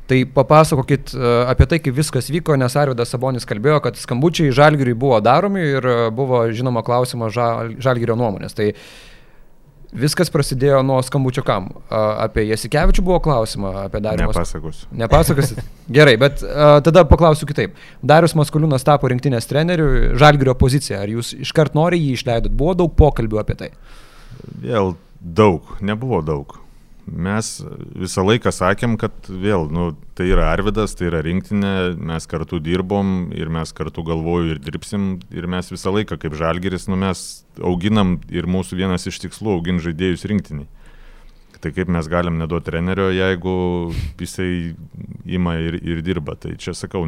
Tai papasakokit e, apie tai, kaip viskas vyko, nes Arvidas Sabonis kalbėjo, kad skambučiai Žalgiriui buvo daromi ir buvo žinoma klausima žal, Žalgirio nuomonės. Tai Viskas prasidėjo nuo skambučio kam. Apie Jasikevičių buvo klausima, apie Darius. Nepasakosiu. Nepasakosit. *laughs* Gerai, bet a, tada paklausiu kitaip. Darius Maskuliūnas tapo rinktinės treneriu, Žalgirio pozicija. Ar jūs iškart nori jį išleidot? Buvo daug pokalbių apie tai? Vėl daug, nebuvo daug. Mes visą laiką sakėm, kad vėl, nu, tai yra Arvidas, tai yra rinktinė, mes kartu dirbom ir mes kartu galvoju ir dirbsim ir mes visą laiką kaip žalgeris, nu, mes auginam ir mūsų vienas iš tikslų auginti žaidėjus rinktiniai. Tai kaip mes galim neduoti trenerio, jeigu jisai ima ir, ir dirba. Tai čia sakau,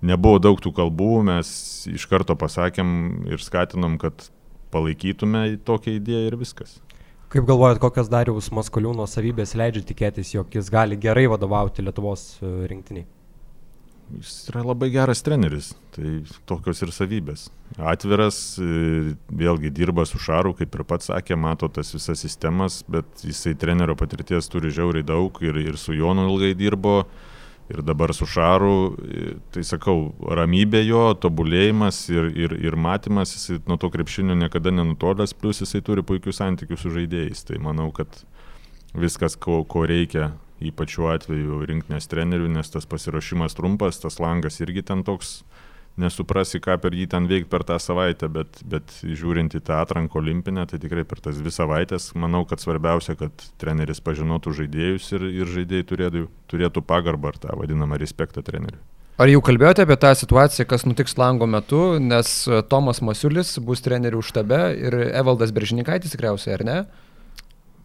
nebuvo daug tų kalbų, mes iš karto pasakėm ir skatinom, kad palaikytume tokią idėją ir viskas. Kaip galvojat, kokios Dariaus Maskoliūno savybės leidžia tikėtis, jog jis gali gerai vadovauti Lietuvos e, rinktiniai? Jis yra labai geras treneris, tai tokios ir savybės. Atviras, e, vėlgi dirba su Šaru, kaip ir pats sakė, mato tas visas sistemas, bet jisai trenerio patirties turi žiauriai daug ir, ir su Jonu ilgai dirbo ir dabar su Šaru, tai sakau, ramybė jo, tobulėjimas ir, ir, ir matymas, jis nuo to krepšinio niekada nenutolęs, plus jisai turi puikius santykius su žaidėjais. Tai manau, kad viskas, ko, ko reikia, ypač šiuo atveju rinktinės trenerių, nes tas pasiruošimas trumpas, tas langas irgi ten toks nesuprasi, ką per jį ten veikti per tą savaitę, bet, bet žiūrint į tą atranką olimpinę, tai tikrai per tas dvi savaitės, manau, kad svarbiausia, kad treneris pažinotų žaidėjus ir, ir žaidėjai turėtų, turėtų pagarbą ar tą vadinamą respektą treneriui. Ar jau kalbėjote apie tą situaciją, kas nutiks lango metu, nes Tomas Masiulis bus trenerių štabe ir Evaldas Beržininkaitis tikriausiai, ar ne?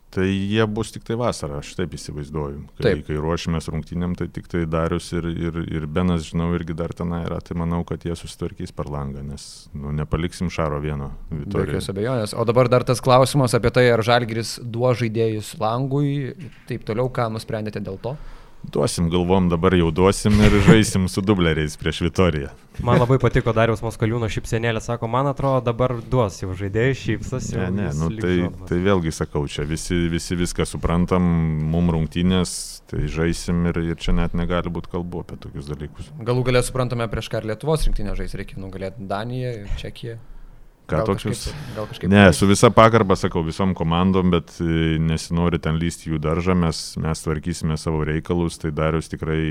Tai jie bus tik tai vasarą, aš taip įsivaizduoju. Kai, taip. kai ruošimės rungtynėm, tai tik tai Darius ir, ir, ir Benas, žinau, irgi dar ten yra, tai manau, kad jie susitvarkys per langą, nes nu, nepaliksim Šaro vieno. Be jokios abejonės. O dabar dar tas klausimas apie tai, ar Žalgiris duo žaidėjus langui, taip toliau, ką nusprendėte dėl to? Duosim, galvom, dabar jau duosim ir žaisim su dubleriais prieš Vitoriją. Man labai patiko Dariaus Maskaliūno šypsenėlė, sako, man atrodo, dabar duos jau žaidėjai šypsas. Ne, ne, nu, tai, tai vėlgi sakau, čia visi, visi viską suprantam, mum rungtynės, tai žaisim ir, ir čia net negali būti kalbų apie tokius dalykus. Galų galę suprantame, prieš ką Lietuvos rinktinė žais, reikia nugalėti Daniją, Čekiją. Ką gal tokius? Kažkaip, gal kažkaip ne, su visa pagarba sakau visom komandom, bet e, nesinori ten lysti jų daržą, mes, mes tvarkysime savo reikalus, tai darius tikrai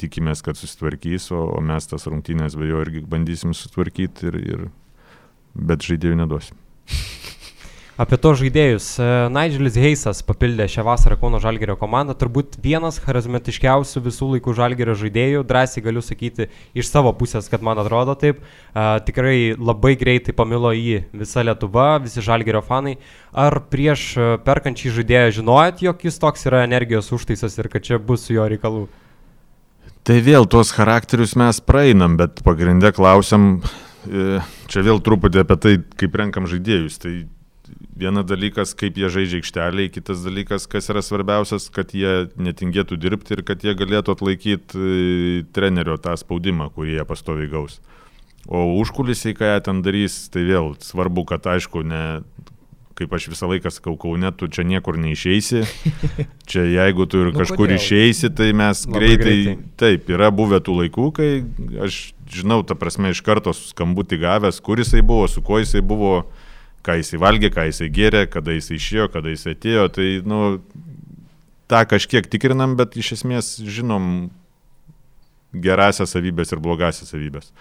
tikimės, kad susitvarkys, o, o mes tas rungtynės be jo irgi bandysim sutvarkyti, ir, ir, bet žaidėjų neduosim. Apie to žaidėjus. E, Nigelis Heisas papildė šią vasarą Kauno Žalgerio komandą. Turbūt vienas charizmatiškiausių visų laikų Žalgerio žaidėjų. Drąsiai galiu sakyti iš savo pusės, kad man atrodo taip. Uh, tikrai labai greitai pamilo jį visa Lietuva, visi Žalgerio fanai. Ar prieš e, perkant šį žaidėją žinojot, jog jis toks yra energijos užtaisas ir kad čia bus su jo reikalų? Tai vėl tuos charakterius mes praeinam, bet pagrindę klausiam, čia vėl truputį apie tai, kaip renkam žaidėjus. Tai viena dalykas, kaip jie žaidžia aikšteliai, kitas dalykas, kas yra svarbiausias, kad jie netingėtų dirbti ir kad jie galėtų atlaikyti e, trenerio tą spaudimą, kurį jie pastoviai gaus. O užkulisiai, ką jie ten darys, tai vėl svarbu, kad aišku, ne, kaip aš visą laiką sakau, kaune, tu čia niekur neišeisi. *laughs* Čia jeigu tu ir nu, kažkur kodėl? išeisi, tai mes greitai, greitai. Taip, yra buvę tų laikų, kai aš žinau, ta prasme, iš karto skambutį gavęs, kur jisai buvo, su kuo jisai buvo ką jisai valgė, ką jisai gėrė, kada jisai išėjo, kada jisai atėjo. Tai, nu, tą kažkiek tikrinam, bet iš esmės žinom gerasias savybės ir blogasias savybės.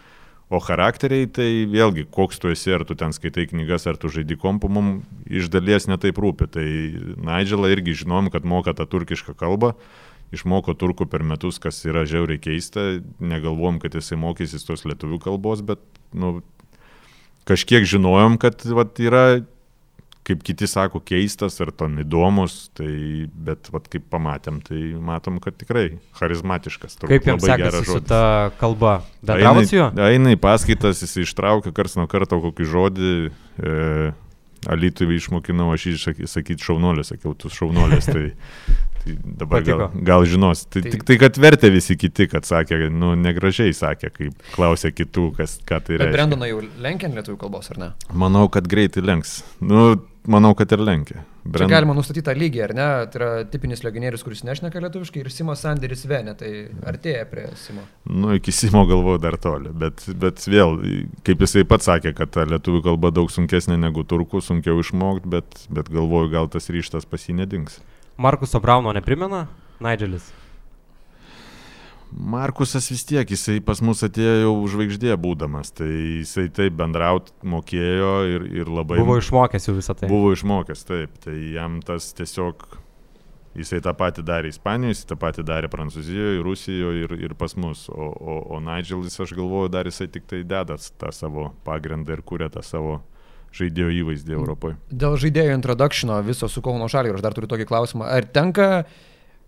O charakteriai, tai vėlgi, koks tu esi, ar tu ten skaitai knygas, ar tu žaidži kompu, mums iš dalies netaip rūpi. Tai Nigelą irgi žinom, kad moka tą turkišką kalbą, išmoko turkų per metus, kas yra žiauriai keista, negalvom, kad jisai mokysis tos lietuvių kalbos, bet nu, kažkiek žinojom, kad vat, yra, kaip kiti sako, keistas ar tom įdomus, tai, bet vat, kaip pamatėm, tai matom, kad tikrai charizmatiškas. Kaip jums sekasi su ta kalba? Bendravot su juo? Eina į paskaitas, jis ištraukia kars nuo karto kokį žodį. E, Alituvį išmokinau, aš jį sakyti šaunolės, sakiau, tu šaunolės, tai *laughs* Tai dabar Patiko. gal, gal žinos. Tai, tai tik tai, kad vertė visi kiti, kad sakė, nu, negražiai sakė, kai klausė kitų, kas, ką tai reiškia. Bet Brendoną jau lenkiant lietuvių kalbos, ar ne? Manau, kad greitai lenks. Nu, manau, kad ir lenkia. Brand... Čia galima nustatyti tą lygį, ar ne? Tai yra tipinis legionierius, kuris nešneka lietuviškai ir Simo Sanderis Venė, tai artėja prie Simo. Nu, iki Simo galvoju dar toli, bet, bet vėl, kaip jisai pats sakė, kad ta lietuvių kalba daug sunkesnė negu turkų, sunkiau išmokti, bet, bet galvoju, gal tas ryštas pas jį nedings. Markuso Brauno neprimena Nigelis? Markusas vis tiek, jisai pas mus atėjo jau žvaigždė būdamas, tai jisai taip bendraut mokėjo ir, ir labai... Buvo išmokęs jau visą tai. Buvo išmokęs, taip, tai jam tas tiesiog, jisai tą patį darė Ispanijoje, jisai tą patį darė Prancūzijoje, Rusijoje ir, ir pas mus, o, o, o Nigelis, aš galvoju, dar jisai tik tai deda tą savo pagrindą ir kuria tą savo žaidėjo įvaizdį Europoje. Dėl žaidėjo introdukšino viso su Kauno Žalgiu, aš dar turiu tokį klausimą. Ar tenka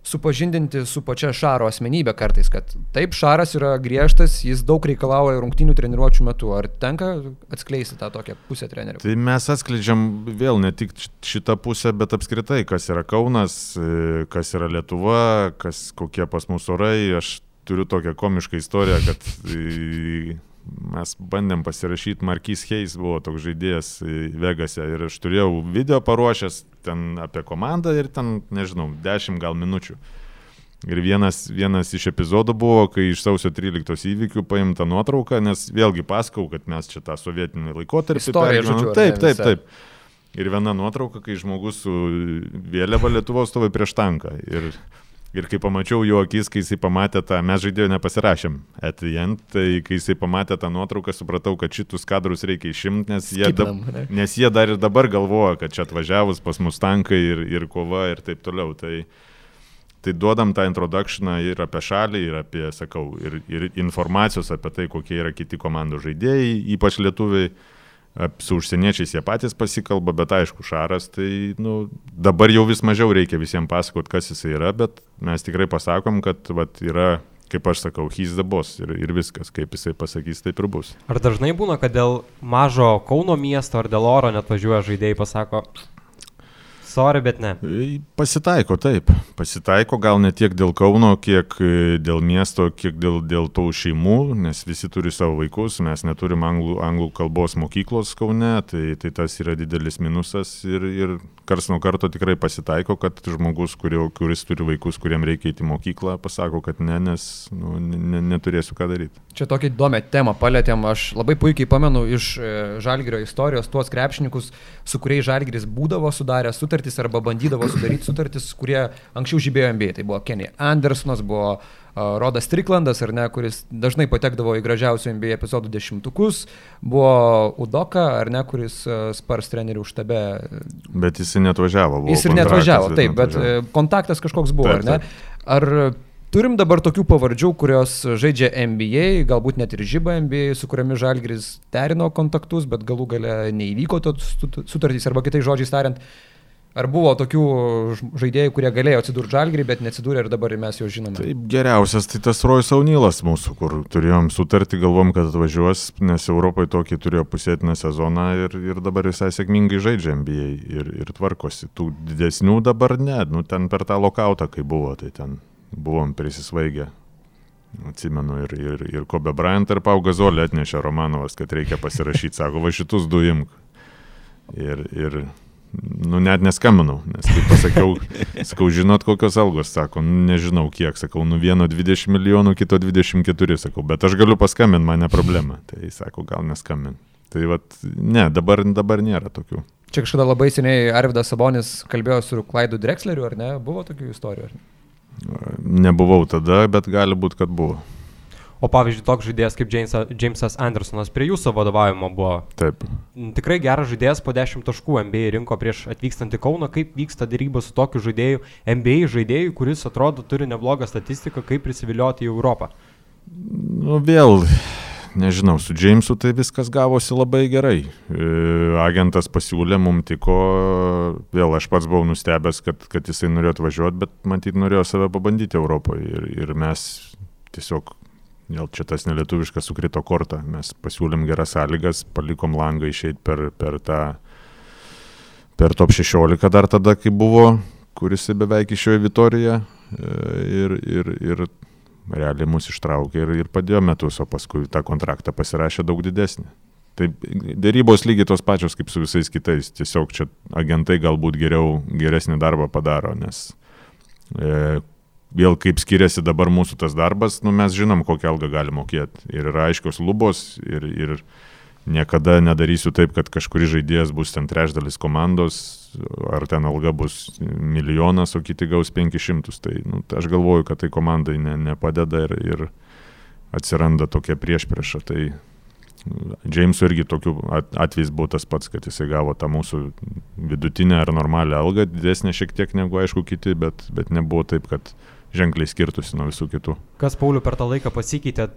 supažindinti su pačia Šaro asmenybė kartais, kad taip, Šaras yra griežtas, jis daug reikalauja rungtinių treniruočio metu. Ar tenka atskleisti tą tokią pusę trenerių? Tai mes atskleidžiam vėl ne tik šitą pusę, bet apskritai, kas yra Kaunas, e, kas yra Lietuva, kas kokie pas mūsų orai. Aš turiu tokią komišką istoriją, kad e, mes bandėm pasirašyti, Markys Heis buvo toks žaidėjas Vegase ir aš turėjau video paruošęs ten apie komandą ir ten, nežinau, 10 gal minučių. Ir vienas, vienas iš epizodų buvo, kai iš sausio 13 įvykių paimta nuotrauka, nes vėlgi pasakau, kad mes čia tą sovietinį laikotarpį pergyvenome. Taip, taip, taip. Ir viena nuotrauka, kai žmogus su vėliava Lietuvos stovi prieš tanką. Ir Ir kai pamačiau jo akis, kai jisai pamatė tą, mes žaidėjų nepasirašėm etajent, tai kai jisai pamatė tą nuotrauką, supratau, kad šitus kadrus reikia išimti, nes, jie da, nes jie dar ir dabar galvoja, kad čia atvažiavus pas mus tankai ir, ir kova ir taip toliau. Tai, tai duodam tą introductioną ir apie šalį, ir apie, sakau, ir, ir informacijos apie tai, kokie yra kiti komandų žaidėjai, ypač lietuviai su užsieniečiais jie patys pasikalba, bet aišku, Šaras, tai nu, dabar jau vis mažiau reikia visiems pasakoti, kas jisai yra, bet mes tikrai pasakom, kad vat, yra, kaip aš sakau, he's the boss ir, ir viskas, kaip jisai pasakys, taip ir bus. Ar dažnai būna, kad dėl mažo Kauno miesto ar dėl oro net važiuoja žaidėjai pasako, Sorry, bet ne. E, pasitaiko, taip. Pasitaiko gal ne tiek dėl Kauno, kiek e, dėl miesto, kiek dėl, dėl tų šeimų, nes visi turi savo vaikus, mes neturim anglų, anglų kalbos mokyklos Kaune, tai, tai tas yra didelis minusas ir, ir kars nuo karto tikrai pasitaiko, kad žmogus, kurio, kuris turi vaikus, kuriem reikia įti mokyklą, pasako, kad ne, nes nu, ne, neturėsiu ką daryti. Čia tokia įdomi tema palėtėm, aš labai puikiai pamenu iš e, Žalgirio istorijos tuos krepšininkus, su kuriais Žalgiris būdavo sudarę sutartį sutartys arba bandydavo sudaryti sutartys, kurie anksčiau žibėjo NBA. Tai buvo Kenny Andersonas, buvo uh, Rodas Triklandas, ar ne, kuris dažnai patekdavo į gražiausių NBA epizodų dešimtukus, buvo Udoka, ar ne, kuris uh, Spars trenerių užtabe. Bet jis net važiavo. Jis ir net važiavo, taip, bet uh, kontaktas kažkoks buvo, taip, ar ne? Taip. Ar Turim dabar tokių pavardžių, kurios žaidžia NBA, galbūt net ir žyba NBA, su kuriamis Žalgris derino kontaktus, bet galų gale neįvyko tos sutartys, arba kitai žodžiais tariant, Ar buvo tokių žaidėjų, kurie galėjo atsidurti žalgrį, bet neatsidūrė ir dabar mes jau žinome? Taip, geriausias tai tas Rojas Aunilas mūsų, kur turėjom sutartį, galvom, kad atvažiuos, nes Europoje tokį turėjo pusėtiną sezoną ir, ir dabar visai sėkmingai žaidžia NBA ir, ir tvarkosi. Tų didesnių dabar ne, nu ten per tą lokautą, kai buvo, tai ten buvom prisisvaigę. Atsimenu ir, ir, ir Kobe Bryant ir Pau Gazolė atnešė Romanovas, kad reikia pasirašyti, sako, va šitus du imk. Ir, ir nu net neskambinau, nes kaip pasakiau, *laughs* sakau, žinot kokios algos, sako, nu, nežinau kiek, sakau, nu vieno 20 milijonų, kito 24, sakau, bet aš galiu paskambinti, man ne problema. Tai sako, gal neskambin. Tai vad, ne, dabar, dabar nėra tokių. Čia kažkada labai seniai Arvidas Sabonis kalbėjo su Klaidu Drexleriu, ar ne? Buvo tokių istorijų, ar ne? Nebuvau tada, bet gali būti, kad buvo. O pavyzdžiui, toks žaidėjas kaip Jamesas, Jamesas Andersonas prie jūsų vadovavimo buvo. Taip. Tikrai geras žaidėjas po 10 taškų NBA rinko prieš atvykstantį Kauną. Kaip vyksta dėryba su tokiu žaidėju, NBA žaidėju, kuris atrodo turi neblogą statistiką, kaip prisivilioti į Europą? Nu vėl, nežinau, su Jamesu tai viskas gavosi labai gerai. E, agentas pasiūlė, mums tiko, vėl aš pats buvau nustebęs, kad, kad jisai norėjo atvažiuoti, bet matyt norėjo save pabandyti Europoje. Ir, ir mes tiesiog Gal čia tas nelietuviškas sukrito kortą. Mes pasiūlėm geras sąlygas, palikom langą išeiti per, per tą, per top 16 dar tada, kai buvo, kuris beveik išėjo į Vitoriją e, ir, ir, ir realiai mus ištraukė ir, ir padėjo metus, o paskui tą kontraktą pasirašė daug didesnį. Tai dėrybos lygiai tos pačios kaip su visais kitais. Tiesiog čia agentai galbūt geriau, geresnį darbą padaro, nes e, vėl kaip skiriasi dabar mūsų tas darbas, nu, mes žinom, kokią algą gali mokėti. Ir yra aiškios lubos ir, ir niekada nedarysiu taip, kad kažkuris žaidėjas bus ten trečdalis komandos, ar ten alga bus milijonas, o kiti gaus 500. Tai nu, aš galvoju, kad tai komandai ne, nepadeda ir, ir atsiranda tokia priešprieša. Tai Džeimsų irgi tokių atvejais buvo tas pats, kad jisai gavo tą mūsų vidutinę ar normalią algą, didesnę šiek tiek negu aišku kiti, bet, bet nebuvo taip, kad ženkliai skirtusi nuo visų kitų. Kas Pauliu per tą laiką pasikeitė,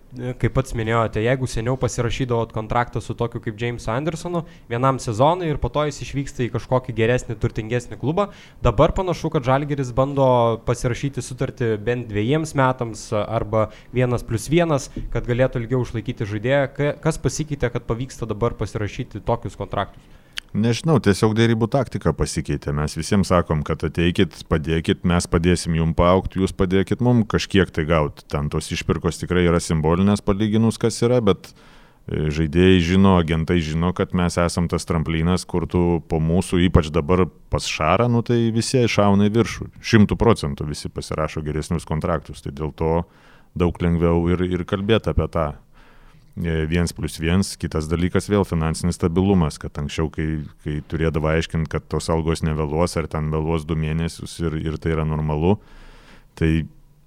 kaip pats minėjote, jeigu seniau pasirašydavot kontraktą su tokiu kaip James Andersonu vienam sezonui ir po to jis išvyksta į kažkokį geresnį, turtingesnį klubą, dabar panašu, kad Žalgeris bando pasirašyti sutartį bent dviejiems metams arba vienas plus vienas, kad galėtų ilgiau išlaikyti žaidėją. Kas pasikeitė, kad pavyksta dabar pasirašyti tokius kontraktus? Nežinau, tiesiog dėrybų taktika pasikeitė. Mes visiems sakom, kad ateikit, padėkit, mes padėsim jum paaukti, jūs padėkit mum kažkiek tai gauti. Ten tos išpirkos tikrai yra simbolinės palyginus, kas yra, bet e, žaidėjai žino, agentai žino, kad mes esam tas tramplinas, kur tu po mūsų, ypač dabar pas šarą, nu tai visi išauna į viršų. Šimtų procentų visi pasirašo geresnius kontraktus. Tai dėl to daug lengviau ir, ir kalbėti apie tą viens plus viens, kitas dalykas vėl finansinis stabilumas, kad anksčiau, kai, kai turėdavo aiškinti, kad tos algos nevėluos ar ten vėluos du mėnesius ir, ir tai yra normalu, Tai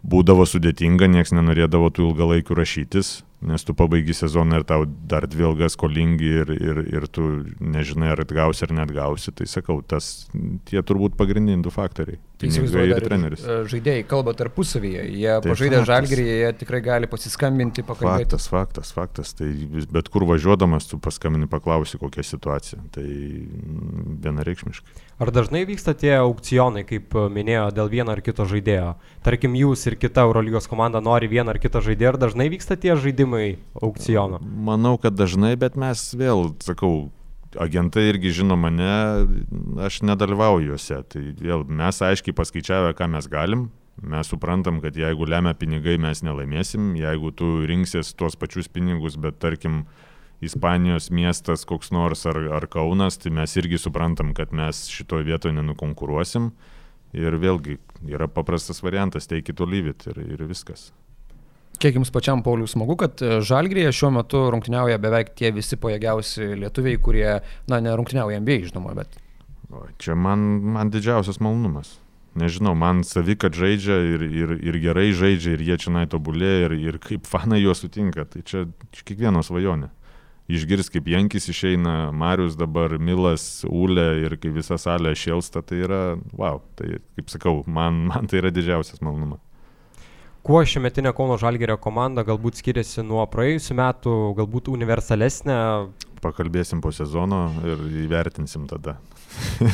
būdavo sudėtinga, nieks nenorėdavo tų ilgalaikių rašytis, nes tu pabaigi sezoną ir tau dar dvi ilgas skolingi ir, ir, ir tu nežinai, ar atgausi ar net gausi. Tai sakau, tas tie turbūt pagrindiniai du faktoriai. Pinigai ir treneris. e, Žaidėjai kalba tarpusavyje, jie pažaidę faktas. žalgerį, jie tikrai gali pasiskambinti, pakalbėti. Faktas, faktas, faktas. Tai bet kur važiuodamas tu paskambini, paklausi, kokia situacija. Tai vienareikšmiškai. Ar dažnai vyksta tie aukcionai, kaip e, minėjo, dėl vieno ar kito žaidėjo? Tarkim, jūs ir kita Eurolygos komanda nori vieną ar kitą žaidėją, ar dažnai vyksta tie žaidimai aukciono? Manau, kad dažnai, bet mes vėl, sakau, agentai irgi žino mane, aš nedalyvauju juose. Tai vėl mes aiškiai paskaičiavę, ką mes galim. Mes suprantam, kad jeigu lemia pinigai, mes nelaimėsim. Jeigu tu rinksies tuos pačius pinigus, bet tarkim, Ispanijos miestas koks nors ar, ar Kaunas, tai mes irgi suprantam, kad mes šitoje vietoje nenukonkuruosim. Ir vėlgi yra paprastas variantas, take it or leave it ir, ir viskas. Kiek jums pačiam, Pauliu, smagu, kad e, Žalgrėje šiuo metu rungtyniauja beveik tie visi pajėgiausi lietuviai, kurie, na, nerungtyniauja MBA, žinoma, bet O, čia man, man didžiausias malonumas. Nežinau, man savi, kad žaidžia ir, ir, ir gerai žaidžia, ir jie čia nai tobulėja, ir, ir kaip fanai juos sutinka. Tai čia kiekvieno svajonė. Išgirs, kaip Jankis išeina, Marius dabar, Milas, Ule ir kai visa salė šėlsta, tai yra, wow, tai kaip sakau, man, man tai yra didžiausias malonumas. Kuo šiemetinė Kauno Žalgerio komanda galbūt skiriasi nuo praėjusių metų, galbūt universalesnė? Pakalbėsim po sezono ir įvertinsim tada. *laughs*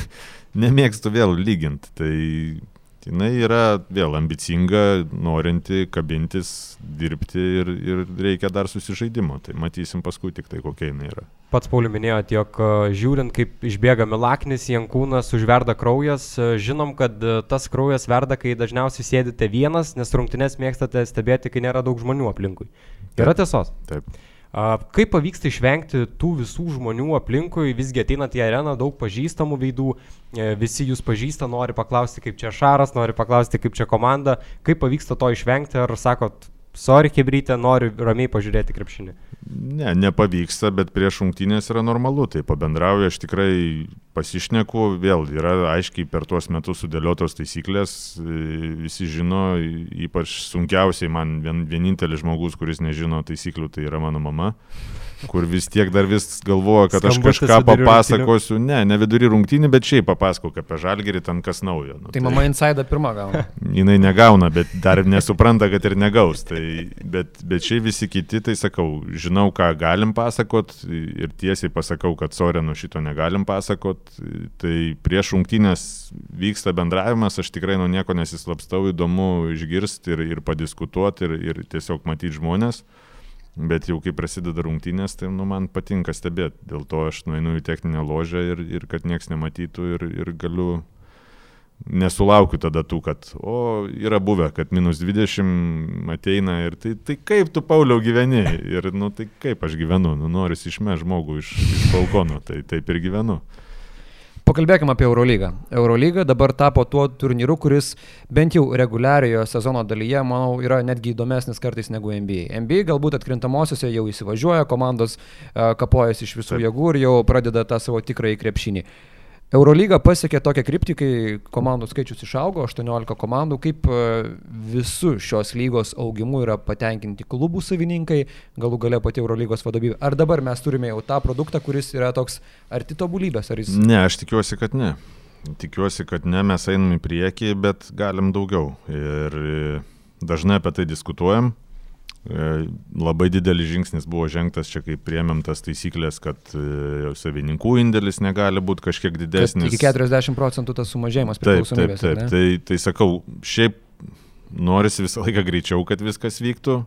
Nemėgstu vėl lyginti, tai jinai yra vėl ambicinga, norinti kabintis, dirbti ir, ir reikia dar susižaidimo. Tai matysim paskui tik tai kokia jinai yra. Pats Pauliu minėjote, jog e, žiūrint, kaip išbėga Milaknis, Jankūnas, užverda kraujas, e, žinom, kad e, tas kraujas verda, kai dažniausiai sėdite vienas, nes rungtynes mėgstate stebėti, kai nėra daug žmonių aplinkui. Yra tiesos? Taip. A, Kaip pavyksta išvengti tų visų žmonių aplinkui, visgi ateinat į areną, daug pažįstamų veidų, e, visi jūs pažįsta, nori paklausti, kaip čia Šaras, nori paklausti, kaip čia komanda, kaip pavyksta to išvengti, ar sakot, sorry, Hebrytė, noriu ramiai pažiūrėti krepšinį. Ne, nepavyksta, bet prieš rungtynės yra normalu, tai pabendrauju, aš tikrai pasišneku, vėl yra aiškiai per tuos metus sudėliotos taisyklės, visi žino, ypač sunkiausiai man vien, vienintelis žmogus, kuris nežino taisyklių, tai yra mano mama, kur vis tiek dar vis galvoja, kad aš Skambutis kažką vidury papasakosiu, ne, ne vidury rungtynį, bet šiaip papasakok apie žalgerį, ten kas naujo. Nu, tai mama inside pirmą gauna. *laughs* jinai negauna, bet dar nesupranta, kad ir negaus. Tai, bet, bet šiaip visi kiti, tai sakau, žinau, ką galim pasakot ir tiesiai pasakau, kad sorė, nu šito negalim pasakot. Tai prieš rungtynės vyksta bendravimas, aš tikrai nuo nieko nesislapstau, įdomu išgirsti ir, ir padiskutuoti ir, ir tiesiog matyti žmonės. Bet jau kai prasideda rungtynės, tai nu, man patinka stebėti. Dėl to aš nueinu į techninę ložę ir, ir kad niekas nematytų ir, ir galiu nesulaukiu tada tų, kad, o, yra buvę, kad minus 20 ateina ir tai, tai kaip tu, Pauliau, gyveni? Ir, nu, tai kaip aš gyvenu, nu, noris išme žmogų iš, iš balkono, tai taip ir gyvenu. Pakalbėkime apie Eurolygą. Eurolyga dabar tapo tuo turnyru, kuris bent jau reguliariojo sezono dalyje, manau, yra netgi įdomesnis kartais negu NBA. NBA galbūt atkrintamosiose jau įsivažiuoja, komandos kapojasi iš visų jėgų ir jau pradeda tą savo tikrąjį krepšinį. Eurolyga pasiekė tokią kryptį, kai komandų skaičius išaugo, 18 komandų, kaip e, visų šios lygos augimu yra patenkinti klubų savininkai, galų gale pati Eurolygos vadovybė. Ar dabar mes turime jau tą produktą, kuris yra toks arti tobulybės, ar jis... Ne, aš tikiuosi, kad ne. Tikiuosi, kad ne, mes einam į priekį, bet galim daugiau. Ir e, dažnai apie tai diskutuojam. E, Labai didelis žingsnis buvo žengtas čia, kai priemėm tas taisyklės, kad e, savininkų indėlis negali būti kažkiek Kad didesnis. Iki 40 procentų tas sumažėjimas Taip, taip, priklausomybės. taip. ar ne? Tai, tai sakau, šiaip norisi visą laiką greičiau, kad viskas vyktų.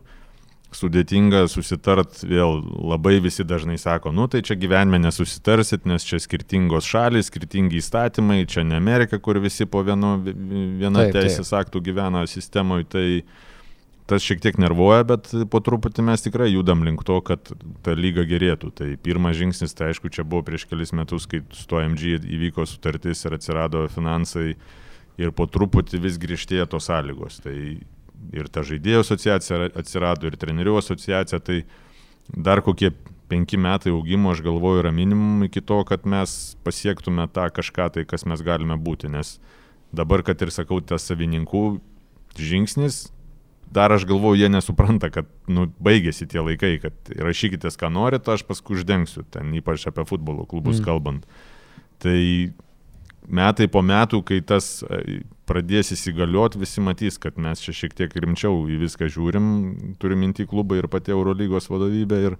Sudėtinga susitart, vėl labai visi dažnai sako, nu tai čia gyvenime nesusitarsit, nes čia skirtingos šalis, skirtingi įstatymai, čia ne Amerika, kur visi po vienu, viena Taip, taip. teisės aktų gyvena sistemoje, tai tas šiek tiek nervuoja, bet po truputį mes tikrai judam link to, kad ta lyga gerėtų. Tai pirmas žingsnis, tai aišku, čia buvo prieš kelis metus, kai su to MG įvyko sutartis ir atsirado finansai ir po truputį vis grįžtėjo tos sąlygos. Tai ir ta žaidėjų asociacija atsirado, ir trenerių asociacija, tai dar kokie penki metai augimo, aš galvoju, yra minimum iki to, kad mes pasiektume tą kažką tai, kas mes galime būti. Nes dabar, kad ir sakau, tas savininkų žingsnis. Dar aš galvoju, jie nesupranta, kad nu, baigėsi tie laikai, kad rašykite, ką norite, aš paskui uždengsiu, ten ypač apie futbolo klubus mm. kalbant. Tai metai po metų, kai tas e, pradės įsigalioti, visi matys, kad mes čia šiek tiek rimčiau į viską žiūrim, turim minti klubą ir pati Eurolygos vadovybė ir,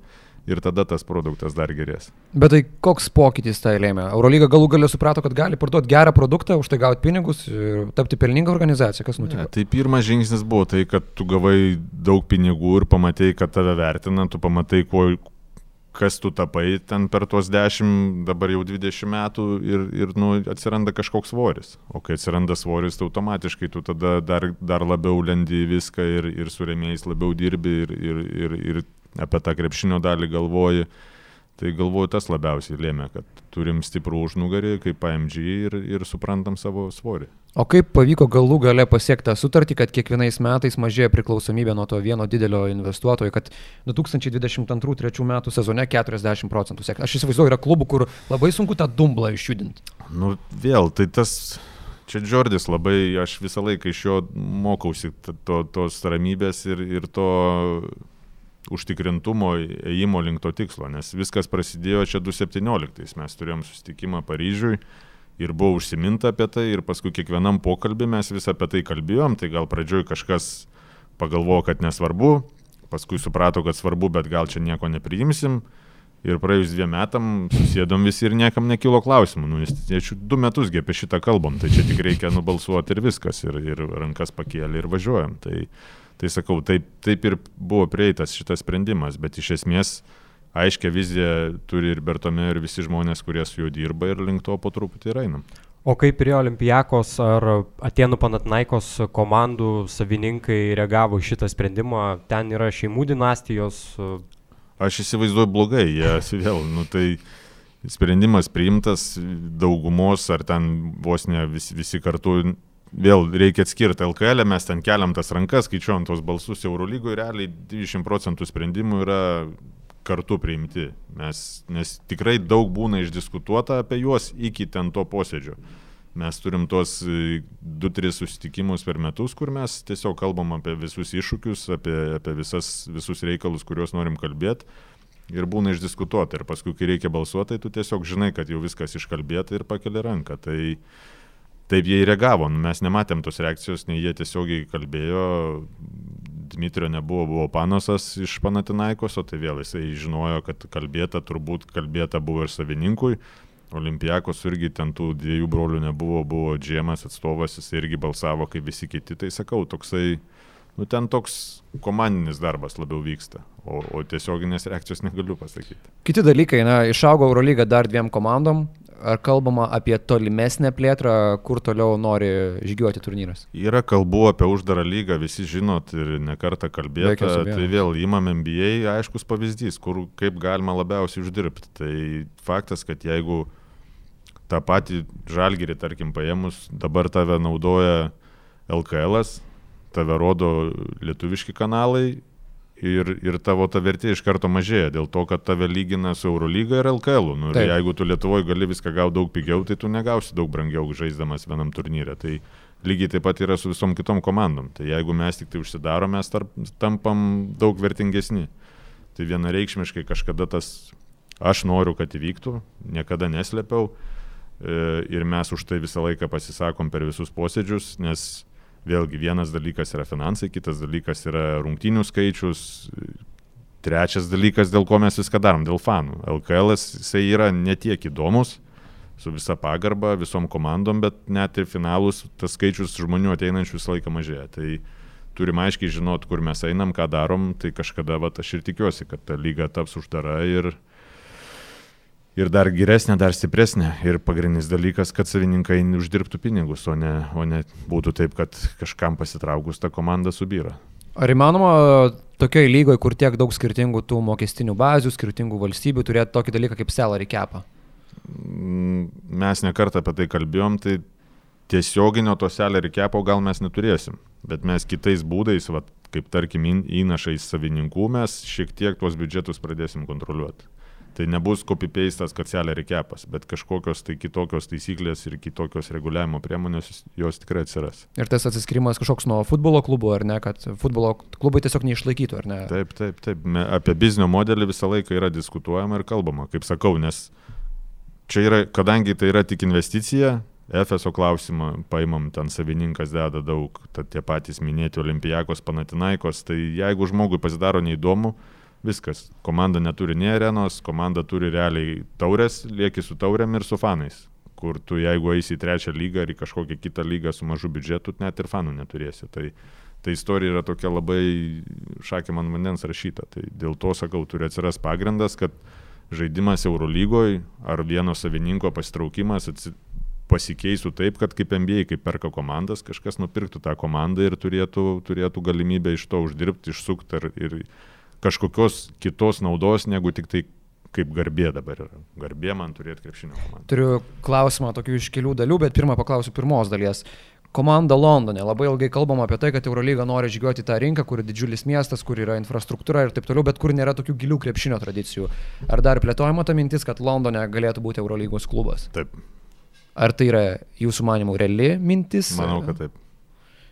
ir tada tas produktas dar gerės. Bet tai koks pokytis tai lėmė? Eurolyga galų galę suprato, kad gali parduoti gerą produktą, už tai gauti pinigus ir tapti pelningą organizaciją. Kas nutiko? Ne, tai pirmas žingsnis buvo tai, kad tu gavai daug pinigų ir pamatai, kad tave vertina, tu pamatai, kuo, kas tu tapai ten per tuos 10, dabar jau 20 metų ir, ir nu, atsiranda kažkoks svoris. O kai atsiranda svoris, tai automatiškai tu tada dar, dar labiau lendi į viską ir, ir su rėmėjais labiau dirbi ir, ir, ir, ir apie tą krepšinio dalį galvoji. Tai galvoju, tas labiausiai lėmė, kad turim stiprų užnugarį kaip AMG ir, ir suprantam savo svorį. O kaip pavyko galų gale pasiekti tą sutartį, kad kiekvienais metais mažėja priklausomybė nuo to vieno didelio investuotojo, kad 2022-2023 metų sezone 40 procentų sėkmė. Aš įsivaizduoju, yra klubų, kur labai sunku tą dumblą išjudinti. Nu vėl, tai tas, čia Džordis labai, aš visą laiką iš jo mokausi to, tos ramybės ir, ir to užtikrintumo ėjimo link to tikslo, nes viskas prasidėjo čia 2017, mes turėjom susitikimą Paryžiui ir buvo užsiminta apie tai ir paskui kiekvienam pokalbį mes vis apie tai kalbėjom, tai gal pradžioj kažkas pagalvojo, kad nesvarbu, paskui suprato, kad svarbu, bet gal čia nieko nepriimsim. Ir praėjus dviem metam susėdom visi ir niekam nekilo klausimų. Nu, nes du metus apie šitą kalbam, tai čia tik reikia nubalsuoti ir viskas, ir, ir rankas pakėlė ir važiuojam. Tai, Tai sakau, taip, taip ir buvo prieitas šitas sprendimas, bet iš esmės aiškia viziją turi ir Bertome, ir visi žmonės, kurie su juo dirba ir link to po truputį ir einam. O kaip prie Olimpijakos ar Atenų Panatnaikos komandų savininkai reagavo į šitą sprendimą? Ten yra šeimų dinastijos. Aš įsivaizduoju blogai, jie *laughs* vėl, nu tai sprendimas priimtas daugumos ar ten vos ne visi, visi kartu vėl reikia atskirti LKL, mes ten keliam tas rankas, skaičiuojam tos balsus Eurolygoje, realiai 20 procentų sprendimų yra kartu priimti, mes, nes tikrai daug būna išdiskutuota apie juos iki ten to posėdžio. Mes turim tuos 2-3 e, susitikimus per metus, kur mes tiesiog kalbam apie visus iššūkius, apie, apie visas, visus reikalus, kuriuos norim kalbėti. Ir būna išdiskutuota. Ir paskui, kai reikia balsuoti, tai tu tiesiog žinai, kad jau viskas iškalbėta ir pakeli ranką. Tai taip jie reagavo. Nu, mes nematėm tos reakcijos, nei jie tiesiogiai kalbėjo. Dmitrio nebuvo, buvo panosas iš Panatinaikos, o tai vėl jisai žinojo, kad kalbėta, turbūt kalbėta buvo ir savininkui. Olimpijakos irgi ten tų dviejų brolių nebuvo, buvo Džiemas atstovas, jis irgi balsavo kaip visi kiti. Tai sakau, toksai, nu ten toks komandinis darbas labiau vyksta, o, o tiesioginės reakcijos negaliu pasakyti. Kiti dalykai, na, išaugo Eurolyga dar dviem komandom, ar kalbama apie tolimesnę plėtrą, kur toliau nori žygiuoti turnyras? Yra kalbų apie uždarą lygą, visi žinot ir nekartą kalbėta. Tai vėl įmam MBA, aiškus pavyzdys, kur kaip galima labiausiai uždirbti. Tai faktas, kad jeigu tą patį žalgerį, tarkim, paėmus, dabar tave naudoja LKL, tave rodo lietuviški kanalai ir, ir tavo ta vertė iš karto mažėja dėl to, kad tave lygina su Eurolyga ir LKL. Nu, ir jeigu tu Lietuvoje gali viską gauti daug pigiau, tai tu negausi daug brangiau žaisdamas vienam turnyre. Tai lygiai taip pat yra su visom kitom komandom. Tai jeigu mes tik tai užsidarom, mes tarp, tampam daug vertingesni. Tai vienareikšmiškai kažkada tas aš noriu, kad įvyktų, niekada neslėpiau. E, ir mes už tai visą laiką pasisakom per visus posėdžius, nes Vėlgi vienas dalykas yra finansai, kitas dalykas yra rungtynių skaičius, trečias dalykas, dėl ko mes viską darom, dėl fanų. LKL jisai yra netiek įdomus, su visa pagarba visom komandom, bet net ir finalus tas skaičius žmonių ateinančių visą laiką mažėja. Tai turim aiškiai žinot, kur mes einam, ką darom, tai kažkada va, aš ir tikiuosi, kad ta lyga taps uždara ir, ir dar geresnė, dar stipresnė. Ir pagrindinis dalykas, kad savininkai uždirbtų pinigus, o ne, o ne būtų taip, kad kažkam pasitraukus ta komanda subyra. Ar įmanoma tokioje lygoje, kur tiek daug skirtingų tų mokestinių bazių, skirtingų valstybių, turėti tokį dalyką kaip salary capą? Mm, mes nekartą apie tai kalbėjom, tai tiesioginio to salary capo gal mes neturėsim, bet mes kitais būdais, vat, kaip tarkim įnašais savininkų, mes šiek tiek tuos biudžetus pradėsim kontroliuoti Tai nebus copy-pastas, kad selleri kepas, bet kažkokios tai kitokios taisyklės ir kitokios reguliavimo priemonės jos tikrai atsiras. Ir tas atsiskirimas kažkoks nuo futbolo klubų, ar ne, kad futbolo klubai tiesiog neišlaikytų, ar ne? Taip, taip, taip. Apie biznio modelį visą laiką yra diskutuojama ir kalbama, kaip sakau, nes čia yra, kadangi tai yra tik investicija, FSO klausimą paimam, ten savininkas deda daug, tad tie patys minėti Olimpijakos, Panatinaikos, tai jeigu žmogui pasidaro neįdomu, Viskas. Komanda neturi nei arenos, komanda turi realiai taurės, lieki su taurėm ir su fanais. Kur tu jeigu eisi į trečią lygą ar į kažkokią kitą lygą su mažu biudžetu, net ir fanų neturėsi. Tai, tai istorija yra tokia labai šakė man vandens rašyta. Tai dėl to sakau, turi atsiras pagrindas, kad žaidimas Eurolygoje ar vieno savininko pasitraukimas atsi, pasikeistų taip, kad kaip NBA, kaip perka komandas, kažkas nupirktų tą komandą ir turėtų, turėtų galimybę iš to uždirbti, išsukti ir, ir kažkokios kitos naudos, negu tik tai kaip garbė dabar yra. Garbė man turėti krepšinio komandą. Turiu klausimą tokių iš kelių dalių, bet pirmą paklausiu pirmos dalies. Komanda Londone. Labai ilgai kalbama apie tai, kad Eurolyga nori žygiuoti tą rinką, kur didžiulis miestas, kur yra infrastruktūra ir taip toliau, bet kur nėra tokių gilių krepšinio tradicijų. Ar dar plėtojama ta mintis, kad Londone galėtų būti Eurolygos klubas? Taip. Ar tai yra jūsų manimų reali mintis? Manau, kad taip.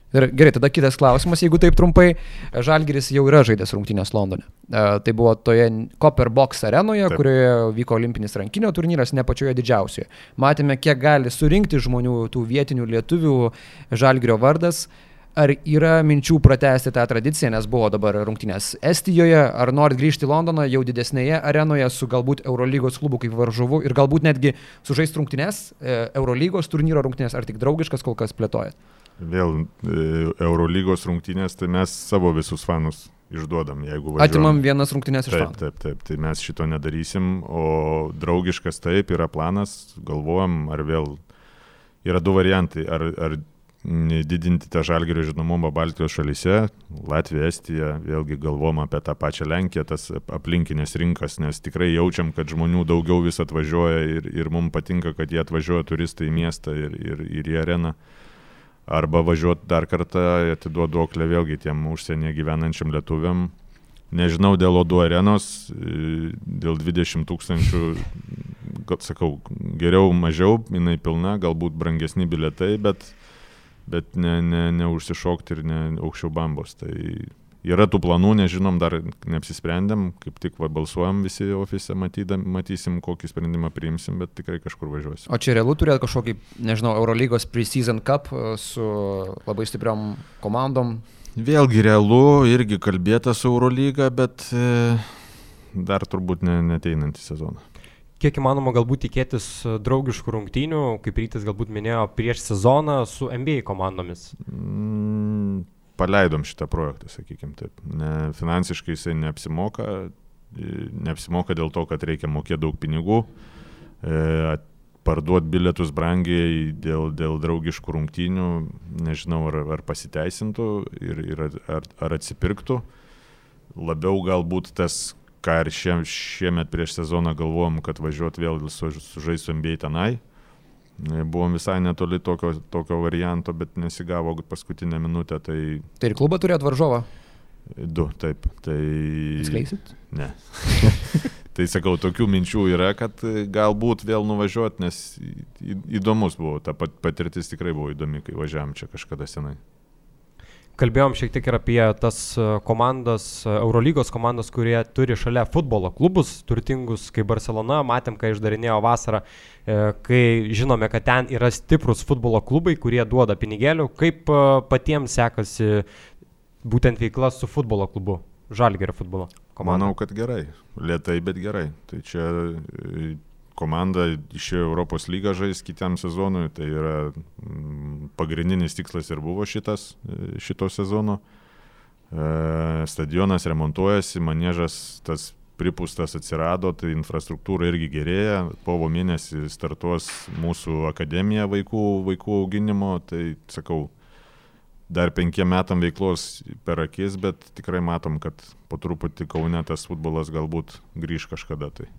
Ir gerai, tada kitas klausimas, jeigu taip trumpai, Žalgiris jau yra žaidęs rungtynės Londone. E, tai buvo toje Copper Box arenoje, taip. kurioje vyko olimpinis rankinio turnyras, ne pačioje didžiausioje. Matėme, kiek gali surinkti žmonių, tų vietinių lietuvių Žalgirio vardas. Ar yra minčių pratesti tą tradiciją, nes buvo dabar rungtynės Estijoje, ar norit grįžti į Londoną jau didesnėje arenoje su galbūt Eurolygos klubu kaip varžovu ir galbūt netgi sužaisti rungtynės, e, Eurolygos turnyro rungtynės, ar tik draugiškas kol kas plėtojat? Vėl e, Eurolygos rungtynės, tai mes savo visus fanus išduodam, jeigu važiuojam. Atimam vienas rungtynės iš taip, taip, taip, tai mes šito nedarysim, o draugiškas taip yra planas, galvojam, ar vėl yra du variantai, ar, ar didinti tą žalgerio žinomumą Baltijos šalyse, Latvija, Estija, vėlgi galvom apie tą pačią Lenkiją, tas aplinkinės rinkas, nes tikrai jaučiam, kad žmonių daugiau vis atvažiuoja ir, ir mums patinka, kad jie atvažiuoja turistai į miestą ir, ir, ir į areną. Uh, arba važiuoti dar kartą, atiduoti duoklę vėlgi tiem užsienyje gyvenančiam lietuviam. Nežinau dėl Odų arenos, dėl 20 tūkstančių, sakau, geriau mažiau, jinai pilna, galbūt brangesni biletai, bet, bet ne, ne, neužsišokti ir ne aukščiau bambos. Tai Yra tų planų, nežinom, dar neapsisprendėm, kaip tik va, balsuojam visi ofise, matydam, matysim, kokį sprendimą priimsim, bet tikrai kažkur važiuosim. O čia realu turėti kažkokį, nežinau, Eurolygos pre-season cup e, su labai stipriom komandom? Vėlgi realu, irgi kalbėta su Eurolyga, bet e, dar turbūt ne, neteinantį sezoną kiek įmanoma galbūt tikėtis draugiškų rungtynių, kaip rytis galbūt minėjo, prieš sezoną su NBA komandomis? Mm, paleidom šitą projektą, sakykim taip. Ne, finansiškai jisai neapsimoka, neapsimoka dėl to, kad reikia mokėti daug pinigų, e, parduoti bilietus brangiai dėl, dėl draugiškų rungtynių, nežinau ar, ar pasiteisintų ir, ir ar, ar atsipirktų. Labiau galbūt tas, ką ir šie, šiemet prieš sezoną galvojom, kad važiuot vėl su, sužaisti su MBA tenai Buvom visai netoli tokio, tokio varianto, bet nesigavo paskutinę minutę. Tai, tai ir klubą turėt varžovą? Du, taip. Tai... Skleisit? Ne. *laughs* tai sakau, tokių minčių yra, kad galbūt vėl nuvažiuoti, nes įdomus buvo, ta patirtis tikrai buvo įdomi, kai važiavam čia kažkada senai. Kalbėjom šiek tiek ir apie tas e, komandas, e, Eurolygos komandas, kurie turi šalia futbolo klubus, turtingus kaip Barcelona, matėm, kai išdarinėjo vasarą, e, kai žinome, kad ten yra stiprus futbolo klubai, kurie duoda pinigėlių. Kaip patiems sekasi būtent veikla su futbolo klubu, Žalgerio futbolo komanda? Manau, kad gerai, lietai, bet gerai. Tai čia komanda išėjo Europos lygą žais kitam sezonui, tai yra mm, pagrindinis tikslas ir buvo šitas, šito sezono. E, stadionas remontuojasi, manėžas tas pripūstas atsirado, tai infrastruktūra irgi gerėja. Kovo mėnesį startuos mūsų akademija vaikų, vaikų auginimo, tai sakau, dar penkiem metam veiklos per akis, bet tikrai matom, kad po truputį Kaune tas futbolas galbūt grįž kažkada tai.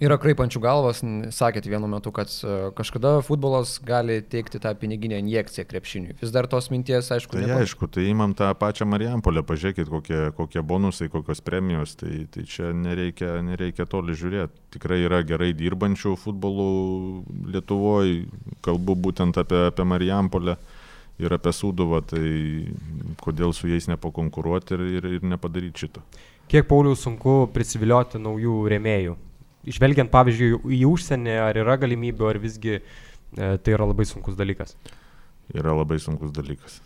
Yra kraipančių galvas, sakėt vienu metu, kad e, kažkada futbolas gali teikti tą piniginę injekciją krepšiniui. Vis dar tos minties, aišku, tai nepa... aišku, tai imam tą pačią Marijampolę, pažiūrėkit, kokie, kokie bonusai, kokios premijos, tai, tai čia nereikia, nereikia toli žiūrėti. Tikrai yra gerai dirbančių futbolų Lietuvoje, kalbu būtent apie, apie Marijampolę ir apie Suduvą, tai kodėl su jais nepakonkuruoti ir, ir, ir nepadaryti šito. Kiek Pauliau sunku prisivilioti naujų rėmėjų? Išvelgiant pavyzdžiui į užsienį, ar yra galimybių, ar visgi e, tai yra labai sunkus dalykas? Yra labai sunkus dalykas.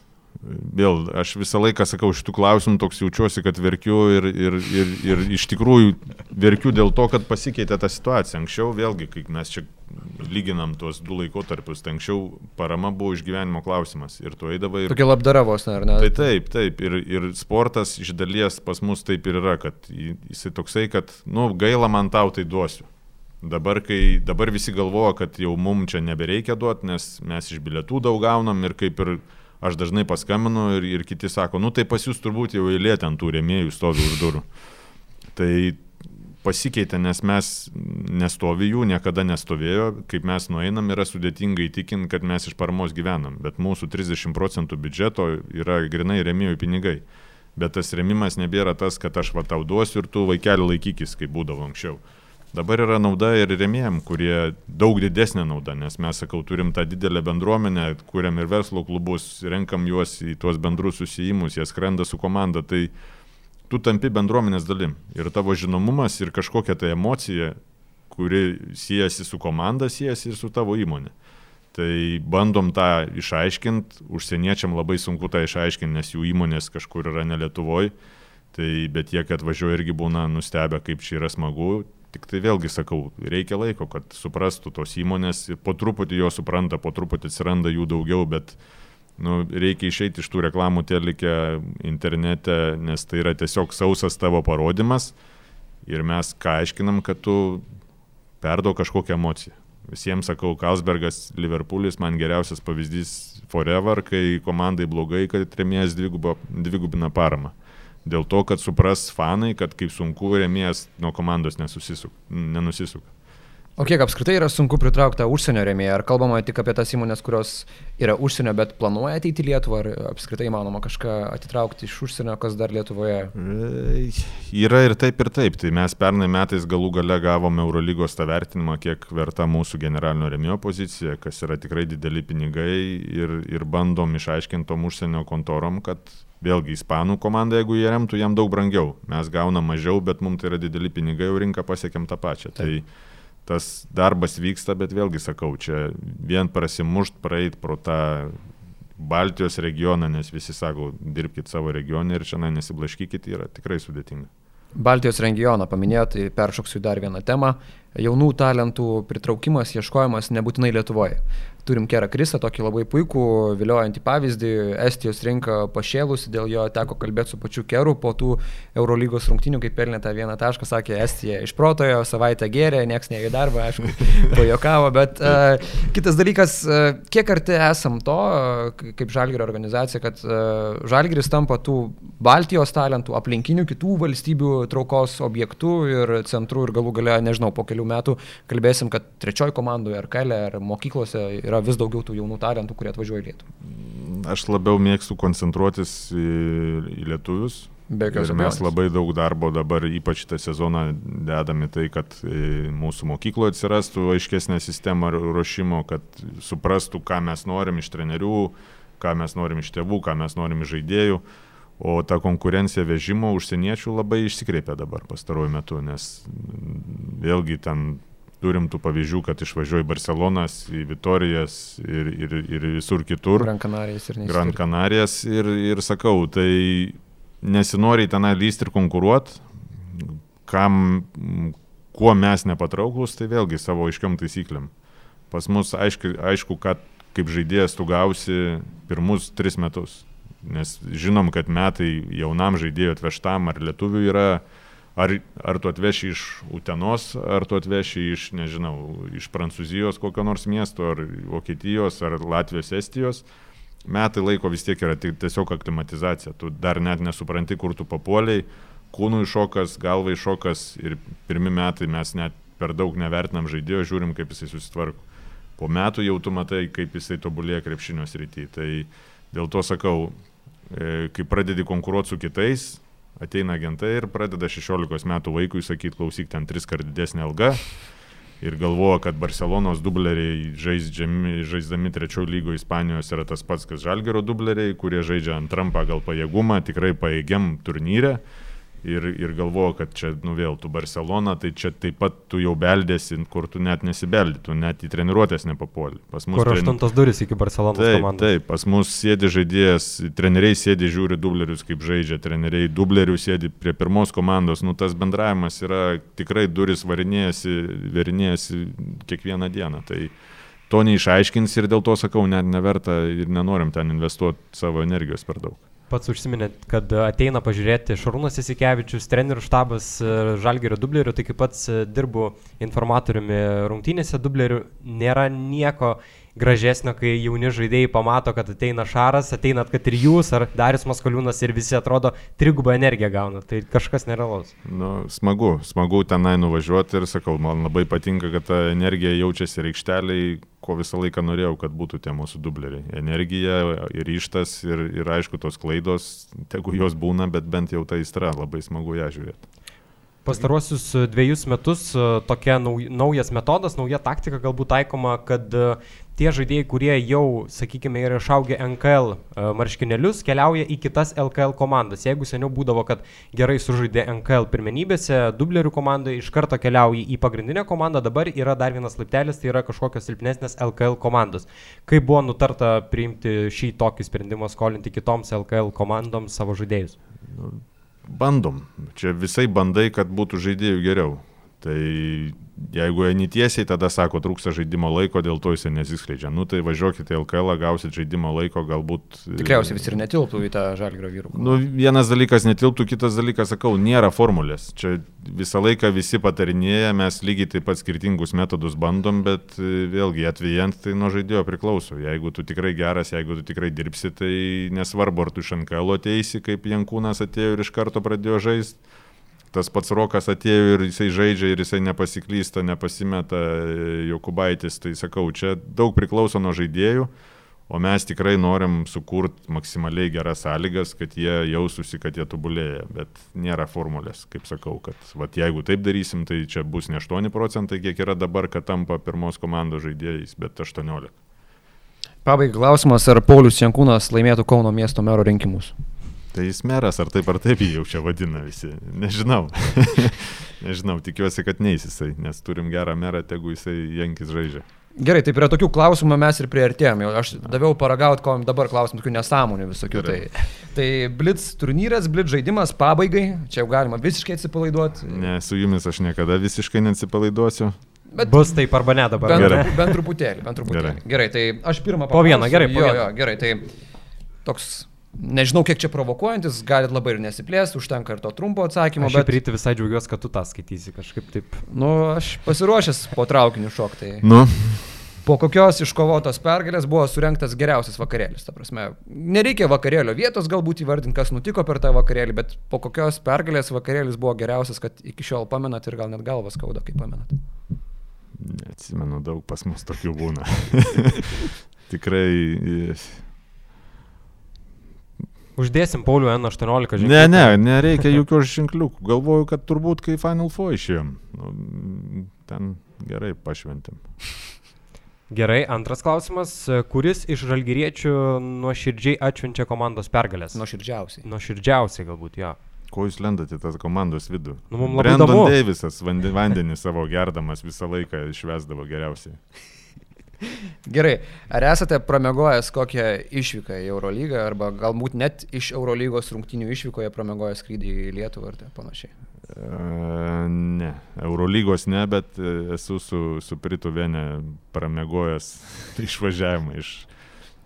Vėl, aš visą laiką sakau, šitų klausimų toks jaučiuosi, kad verkiu ir, ir, ir, ir iš tikrųjų verkiu dėl to, kad pasikeitė ta situacija. Anksčiau, vėlgi, kai mes čia lyginam tuos du laikotarpius, tai anksčiau parama buvo išgyvenimo klausimas ir tu eidavai. Ir... Tokia labdaravos, ar ne? Tai taip, taip. Ir, ir sportas iš dalies pas mus taip ir yra, kad jisai toksai, kad, nu, gaila man tau tai duosiu. Dabar, kai dabar visi galvoja, kad jau mums čia nebereikia duoti, nes mes iš bilietų daug gaunam ir kaip ir aš dažnai paskambinu ir, ir kiti sako, nu tai pas jūs turbūt jau eilė ten tų rėmėjų stovi už durų. Tai pasikeitė, nes mes nestovi jų, niekada nestovėjo, kaip mes nueinam, yra sudėtinga įtikinti, kad mes iš paramos gyvenam, bet mūsų 30 procentų biudžeto yra grinai remėjų pinigai. Bet tas remimas nebėra tas, kad aš va tau duosiu ir tu vaikelį laikykis, kaip būdavo anksčiau. Dabar yra nauda ir remėjim, kurie daug didesnė nauda, nes mes, sakau, turim tą didelę bendruomenę, kuriam ir verslo klubus, renkam juos į tuos bendrus susijimus, jie skrenda su komanda, tai tu tampi bendruomenės dalim. Ir tavo žinomumas ir kažkokia tai emocija, kuri siejasi su komanda, siejasi ir su tavo įmonė. Tai bandom tą išaiškinti, užsieniečiam labai sunku tą išaiškinti, nes jų įmonės kažkur yra ne Lietuvoje. Tai bet jie, kad važiuoja irgi būna nustebę, kaip čia yra smagu. Tik tai vėlgi sakau, reikia laiko, kad suprastų tos įmonės po truputį jo supranta, po truputį atsiranda jų daugiau, bet uh, nu, reikia išeiti iš tų reklamų telike internete, nes tai yra tiesiog sausas tavo parodimas ir mes ką aiškinam, kad tu perduok kažkokią emociją. Visiems sakau, Kalsbergas, Liverpoolis man geriausias pavyzdys forever, kai komandai blogai, kad remėjas dvigubina paramą. Dėl to, kad supras fanai, kad kaip sunku remėjas nuo komandos nenusisuka. O kiek apskritai yra sunku pritraukti užsienio rėmėją? Ar kalbama tik apie tas įmonės, kurios yra užsienio, bet planuoja ateiti į Lietuvą, ar apskritai įmanoma kažką atitraukti iš užsienio, kas dar Lietuvoje? E, yra ir taip, ir taip. Tai mes pernai metais galų gale gavome Eurolygos tą vertinimą, kiek verta mūsų generalinio rėmėjo pozicija, kas yra tikrai dideli pinigai ir, ir bandom išaiškinti tom užsienio kontorom, kad vėlgi ispanų komanda, jeigu jie remtų, jam daug brangiau. Mes gaunam mažiau, bet mums tai yra dideli pinigai, o rinką pasiekėm tą pačią. Tai taip. Tai tas darbas vyksta, bet vėlgi sakau, čia vien prasimušt, praeit pro tą Baltijos regioną, nes visi sako, dirbkite savo regione ir čia nesiblaškykite, yra tikrai sudėtinga. Baltijos regioną paminėjot, tai peršoksiu dar vieną temą. Jaunų talentų pritraukimas, ieškojimas nebūtinai Lietuvoje. Turim Kerą Kristą, tokį labai puikų, viliojantį pavyzdį. Estijos rinka pašėlusi, dėl jo teko kalbėti su pačiu Keru po tų Eurolygos rungtinių, kai pelnė tą vieną tašką, sakė, Estija išprotojo, savaitę gėrė, nieks neįė darbą, aišku, *laughs* pajokavo, bet uh, kitas dalykas, uh, kiek arti esam to, uh, kaip Žalgirio organizacija, kad uh, Žalgiris tampa tų Baltijos talentų, aplinkinių kitų valstybių traukos objektų ir centrų ir galų gale, nežinau, po kelių metų kalbėsim, kad trečioji komandoje ar kelė, ar mokyklose yra yra vis daugiau tų jaunų talentų, kurie atvažiuoja į Lietuvą. Aš labiau mėgstu koncentruotis į, į lietuvius. Be jokios abejonės. Mes labai daug darbo dabar, ypač šitą sezoną, dedame tai, kad mūsų mokykloje atsirastų aiškesnė sistema ruošimo, kad suprastų, ką mes norim iš trenerių, ką mes norim iš tėvų, ką mes norim iš žaidėjų. O ta konkurencija vežimo užsieniečių labai išsikreipia dabar pastaruoju metu, nes vėlgi ten turim tų pavyzdžių, kad išvažiuoja į Barcelonas, į Vitorijas ir, ir, ir visur kitur. Gran Kanarijas ir Gran Kanarijas ir, ir sakau, tai nesinori tenai lysti ir konkuruoti, kam, kuo mes nepatrauklus, tai vėlgi savo aiškiam taisyklėm. Pas mus aišku, aišku, kad kaip žaidėjas tu gausi pirmus tris metus. Nes žinom, kad metai jaunam žaidėjui atvežtam ar lietuvių yra Ar, ar tu atveši iš Utenos, ar tu atveši iš, nežinau, iš Prancūzijos kokio nors miesto, ar Vokietijos, ar Latvijos, Estijos, metai laiko vis tiek yra tiesiog aklimatizacija. Tu dar net nesupranti, kur tu papuoliai, kūnų iššokas, galva iššokas ir pirmi metai mes net per daug nevertinam žaidėjo, žiūrim, kaip jisai susitvarko. Po metų jau tu matai, kaip jisai tobulėja krepšinio srity. Tai dėl to sakau, e, kai pradedi konkuruoti su kitais, ateina agentai ir pradeda 16 metų vaikui sakyti, klausyk, ten tris kart didesnė alga. Ir galvoja, kad Barcelonos dubleriai žaisdami, trečiojo lygo Ispanijos yra tas pats, kas Žalgero dubleriai, kurie žaidžia antram pagal pajėgumą, tikrai pajėgiam turnyre ir, ir galvoju, kad čia, nu vėl, tu Barcelona, tai čia taip pat tu jau beldėsi, kur tu net nesibeldi, tu net į treniruotės nepapuoli. Kur aštuntos tren... duris iki Barcelonos taip, komandos. Taip, pas mus sėdi žaidėjas, treneriai sėdi, žiūri dublerius, kaip žaidžia, treneriai dublerių sėdi prie pirmos komandos, nu tas bendravimas yra tikrai duris varinėjasi, verinėjasi kiekvieną dieną. Tai, To neišaiškins ir dėl to sakau, net neverta ir nenorim ten investuoti savo energijos per daug pats užsiminėt, kad ateina pažiūrėti Šarūnas Isikevičius, trenerių štabas e, Žalgerio dublerių, tai kaip pats e, dirbu informatoriumi rungtynėse dublerių, nėra nieko gražesnio, kai jauni žaidėjai pamato, kad ateina Šaras, ateinat, kad ir jūs, ar Darius Maskoliūnas ir visi atrodo trigubą energiją gauna. Tai kažkas nerealaus. Nu, smagu, smagu tenai nuvažiuoti ir sakau, man labai patinka, kad ta energija jaučiasi reikšteliai, ko visą laiką norėjau, kad būtų tie mūsų dubleriai. Energija ir ryštas ir, ir aišku tos klaidos, tegu jos būna, bet bent jau ta įstra, labai smagu ją žiūrėti. Pastaruosius dviejus metus tokia naujas metodas, nauja taktika galbūt taikoma, kad tie žaidėjai, kurie jau, sakykime, yra išaugę NKL e, marškinėlius, keliauja į kitas LKL komandas. Jeigu seniau būdavo, kad gerai sužaidė NKL pirmenybėse, dublerių komandai iš karto keliauja į pagrindinę komandą, dabar yra dar vienas laiptelis, tai yra kažkokios silpnesnės LKL komandos. Kaip buvo nutarta priimti šį tokį sprendimą skolinti kitoms LKL komandoms savo žaidėjus? Nu, bandom. Čia visai bandai, kad būtų žaidėjų geriau. Tai jeigu eini tiesiai, tada sako, trūksta žaidimo laiko, dėl to jis nesiskleidžia. Nu tai važiuokite į LKL, gausit žaidimo laiko, galbūt... Tikriausiai vis ir netilptų į tą žalgrio vyrų. Nu, vienas dalykas netilptų, kitas dalykas, sakau, nėra formulės. Čia visą laiką visi patarinėja, mes lygiai taip pat skirtingus metodus bandom, bet e, vėlgi atvejant tai nuo žaidėjo priklauso. Jeigu tu tikrai geras, jeigu tu tikrai dirbsi, tai nesvarbu, ar tu iš NKL ateisi, kaip Jankūnas atėjo ir iš karto pradėjo žaisti tas pats Rokas atėjo ir jisai žaidžia ir jisai nepasiklysta, nepasimeta Jokubaitis, tai sakau, čia daug priklauso nuo žaidėjų, o mes tikrai norim sukurti maksimaliai geras sąlygas, kad jie jaustųsi, kad jie tobulėja, bet nėra formulės, kaip sakau, kad vat, jeigu taip darysim, tai čia bus ne 8 procentai, kiek yra dabar, kad tampa pirmos komandos žaidėjais, bet 18. Pabaigai klausimas, ar Paulius Jankūnas laimėtų Kauno miesto mero rinkimus? Tai jis meras, ar taip ar taip jį jau čia vadina visi. Nežinau. *laughs* Nežinau, tikiuosi, kad neįs jisai, nes turim gerą merą, tegu jisai Jankis žaidžia. Gerai, tai prie tokių klausimų mes ir prieartėjom. Aš daviau paragauti, ko dabar klausim, tokių nesąmonių visokių. Tai, tai Blitz turnyras, Blitz žaidimas pabaigai, čia jau galima visiškai atsipalaiduoti. Ne, su jumis aš niekada visiškai neatsipalaiduosiu. Bet bus taip arba ne dabar. Bent, gerai. bent truputėlį, bent truputėlį. Gerai, gerai tai aš pirmą paklausiu. Po vieną, gerai. Po jo, vieną. jo, gerai, tai toks Nežinau, kiek čia provokuojantis, galit labai ir nesiplėsti, užtenka ir to trumpo atsakymo. Aš bet ryte visai džiaugiuosi, kad tu tą skaitysi kažkaip taip. Nu, aš pasiruošęs po traukiniu šoktai. Nu. Po kokios iškovotos pergalės buvo surinktas geriausias vakarėlis. Ta prasme, nereikia vakarėlio vietos galbūt įvardinti, kas nutiko per tą vakarėlį, bet po kokios pergalės vakarėlis buvo geriausias, kad iki šiol pamenat ir gal net galvas skauda, kaip pamenat. Neatsimenu, daug pas mus tokių būna. *laughs* Tikrai Uždėsim Paulių N18 ženkliukų. Ne, ne, nereikia jokių ženkliukų. Galvoju, kad turbūt kai Final Four išėjom, nu, ten gerai pašventim. Gerai, antras klausimas. Kuris iš žalgyriečių nuoširdžiai atšvenčia komandos pergalės? Nuoširdžiausiai. Nuoširdžiausiai galbūt, jo. Ko jūs lendate tas komandos vidų? Nu, mums labai Brandon įdomu. Davisas vandenį savo gerdamas visą laiką išvesdavo geriausiai. Gerai, ar esate pramegojęs kokią išvyką į Eurolygą arba galbūt net iš Eurolygos rungtinių išvykoje pramegojęs skrydį į Lietuvą ar panašiai? Uh, ne, Eurolygos ne, bet e, esu su, su Pritu Venė pramegojęs *laughs* išvažiavimą iš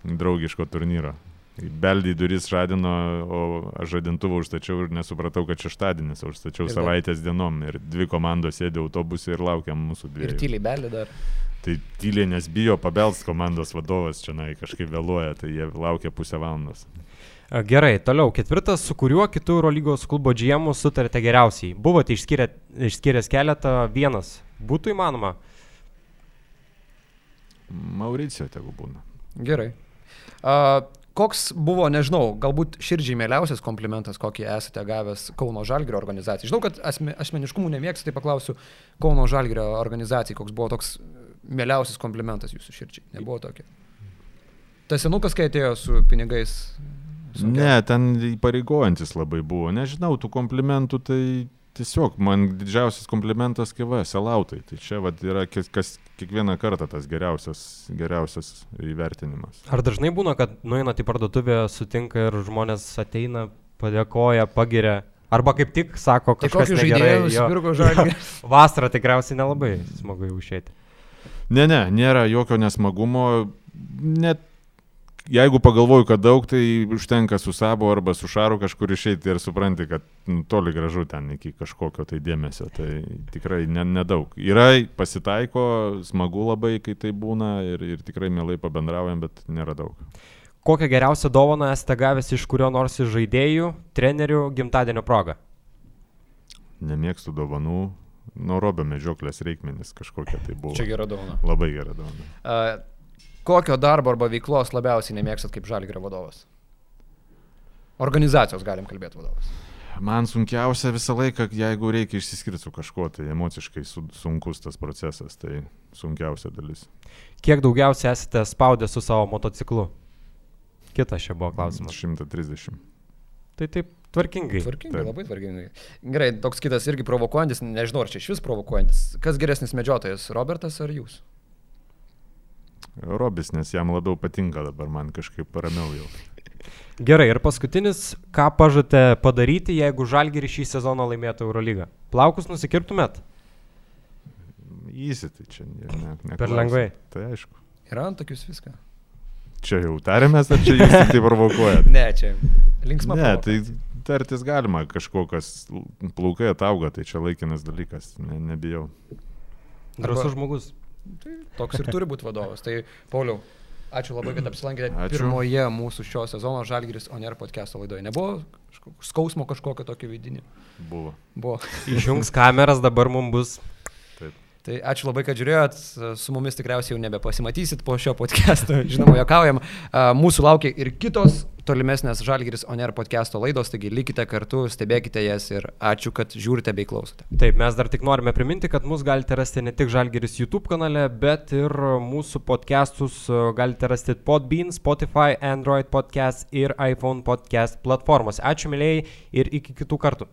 draugiško turnyro. Beldį duris žadino, o aš žadintuvą užstačiau ir nesupratau, kad šeštadienis, o užstačiau ir savaitės dienom. Ir dvi komandos sėdė autobusai ir laukiam mūsų dviejų. Ir tyliai beldį dar. Tai tyliai, nes bijo pabels komandos vadovas čia na, kažkaip vėluoja, tai jie laukia pusę valandos. Gerai, toliau. Ketvirtas, su kuriuo kitų Eurolygos klubo GM sutarėte geriausiai? Buvote išskyrę, išskyręs keletą, vienas. Būtų įmanoma? Mauricijo tegu būna. Gerai. A, koks buvo, nežinau, galbūt širdžiai mieliausias komplimentas, kokį esate gavęs Kauno Žalgirio organizacijai? Žinau, kad asme, asmeniškumų nemėgstate, tai paklausiu Kauno Žalgirio organizacijai, koks buvo toks mieliausias komplimentas jūsų širdžiai. Nebuvo tokio. Tas senukas, kai atėjo su pinigais. sunkiau? Ne, ten įpareigojantis labai buvo. Nežinau, tų komplimentų tai tiesiog man didžiausias komplimentas KV, selautai. Tai čia vat, yra kas, kas kiekvieną kartą tas geriausias, geriausias įvertinimas. Ar dažnai būna, kad nueinat į parduotuvę, sutinka ir žmonės ateina, padėkoja, pagiria? Arba kaip tik sako, Tai kažkas žaidėją jo. nusipirko Žalgiris? *laughs* Vasarą tikriausiai nelabai smagu jau išėti. Ne, ne, nėra jokio nesmagumo. Net jeigu pagalvoju, kad daug, tai užtenka su sabo arba su šaru kažkur išeiti ir supranti, kad nu, toli gražu ten iki kažkokio tai dėmesio. Tai tikrai ne- nedaug. Yra, pasitaiko, smagu labai, kai tai būna ir, ir tikrai mielai pabendraujam, bet nėra daug. Kokią geriausią dovaną esate gavęs iš kurio nors iš žaidėjų, trenerių gimtadienio proga? Nemėgstu dovanų. Nuo robio medžioklės reikmenis kažkokia tai buvo. Čia gera dovana. Labai gera dovana. A, kokio darbo arba veiklos labiausiai nemėgstat kaip Žalgirio vadovas? Organizacijos galim kalbėti vadovas. Man sunkiausia visą laiką, jeigu reikia išsiskirti su kažkuo, tai emociškai su, sunkus tas procesas, tai sunkiausia dalis. Kiek daugiausiai esate spaudę su savo motociklu? Kitas čia buvo klausimas. 130. Tai taip tvarkingai. Tvarkingai, Taip. labai tvarkingai. Gerai, toks kitas irgi provokuojantis, nežinau, ar čia iš vis provokuojantis. Kas geresnis medžiotojas, Robertas ar jūs? Robis, nes jam labiau patinka dabar, man kažkaip ramiau jau. Gerai, ir paskutinis, ką pažadate padaryti, jeigu Žalgiri šį sezoną laimėtų Eurolygą? Plaukus nusikirptumėt? Įsi, tai čia ne, ne, ne Per lengvai. Tai aišku. Yra ant tokius viską. Čia jau tarėmės, ar čia jūs tai provokuojat? Ne, čia linksma. Ne, provokacija. tai tartis galima, kažkokias plaukai atauga, tai čia laikinas dalykas, ne, nebijau. Drąsus Arba- žmogus. Toks ir turi būti vadovas. Tai, Pauliau, ačiū labai, kad apsilankėte Ačiū. pirmoje mūsų šio sezono Žalgiris On Air podcast'o laidoje. Nebuvo skausmo kažkokio tokio vidinio? Buvo. Buvo. Išjungs kameras, dabar mums bus. Tai ačiū labai, kad žiūrėjot. Su mumis tikriausiai jau nebepasimatysit po šio podcast'o. *laughs* Žinoma, jokaujam. Mūsų laukia ir kitos tolimesnės Žalgiris On Air podcast'o laidos, taigi likite kartu, stebėkite jas ir ačiū, kad žiūrite bei klausote. Taip, mes dar tik norime priminti, kad mus galite rasti ne tik Žalgeris YouTube kanale, bet ir mūsų podcastus galite rasti Podbean, Spotify, Android podcast ir iPhone podcast platformos. Ačiū mėlyjei ir iki kitų kartų.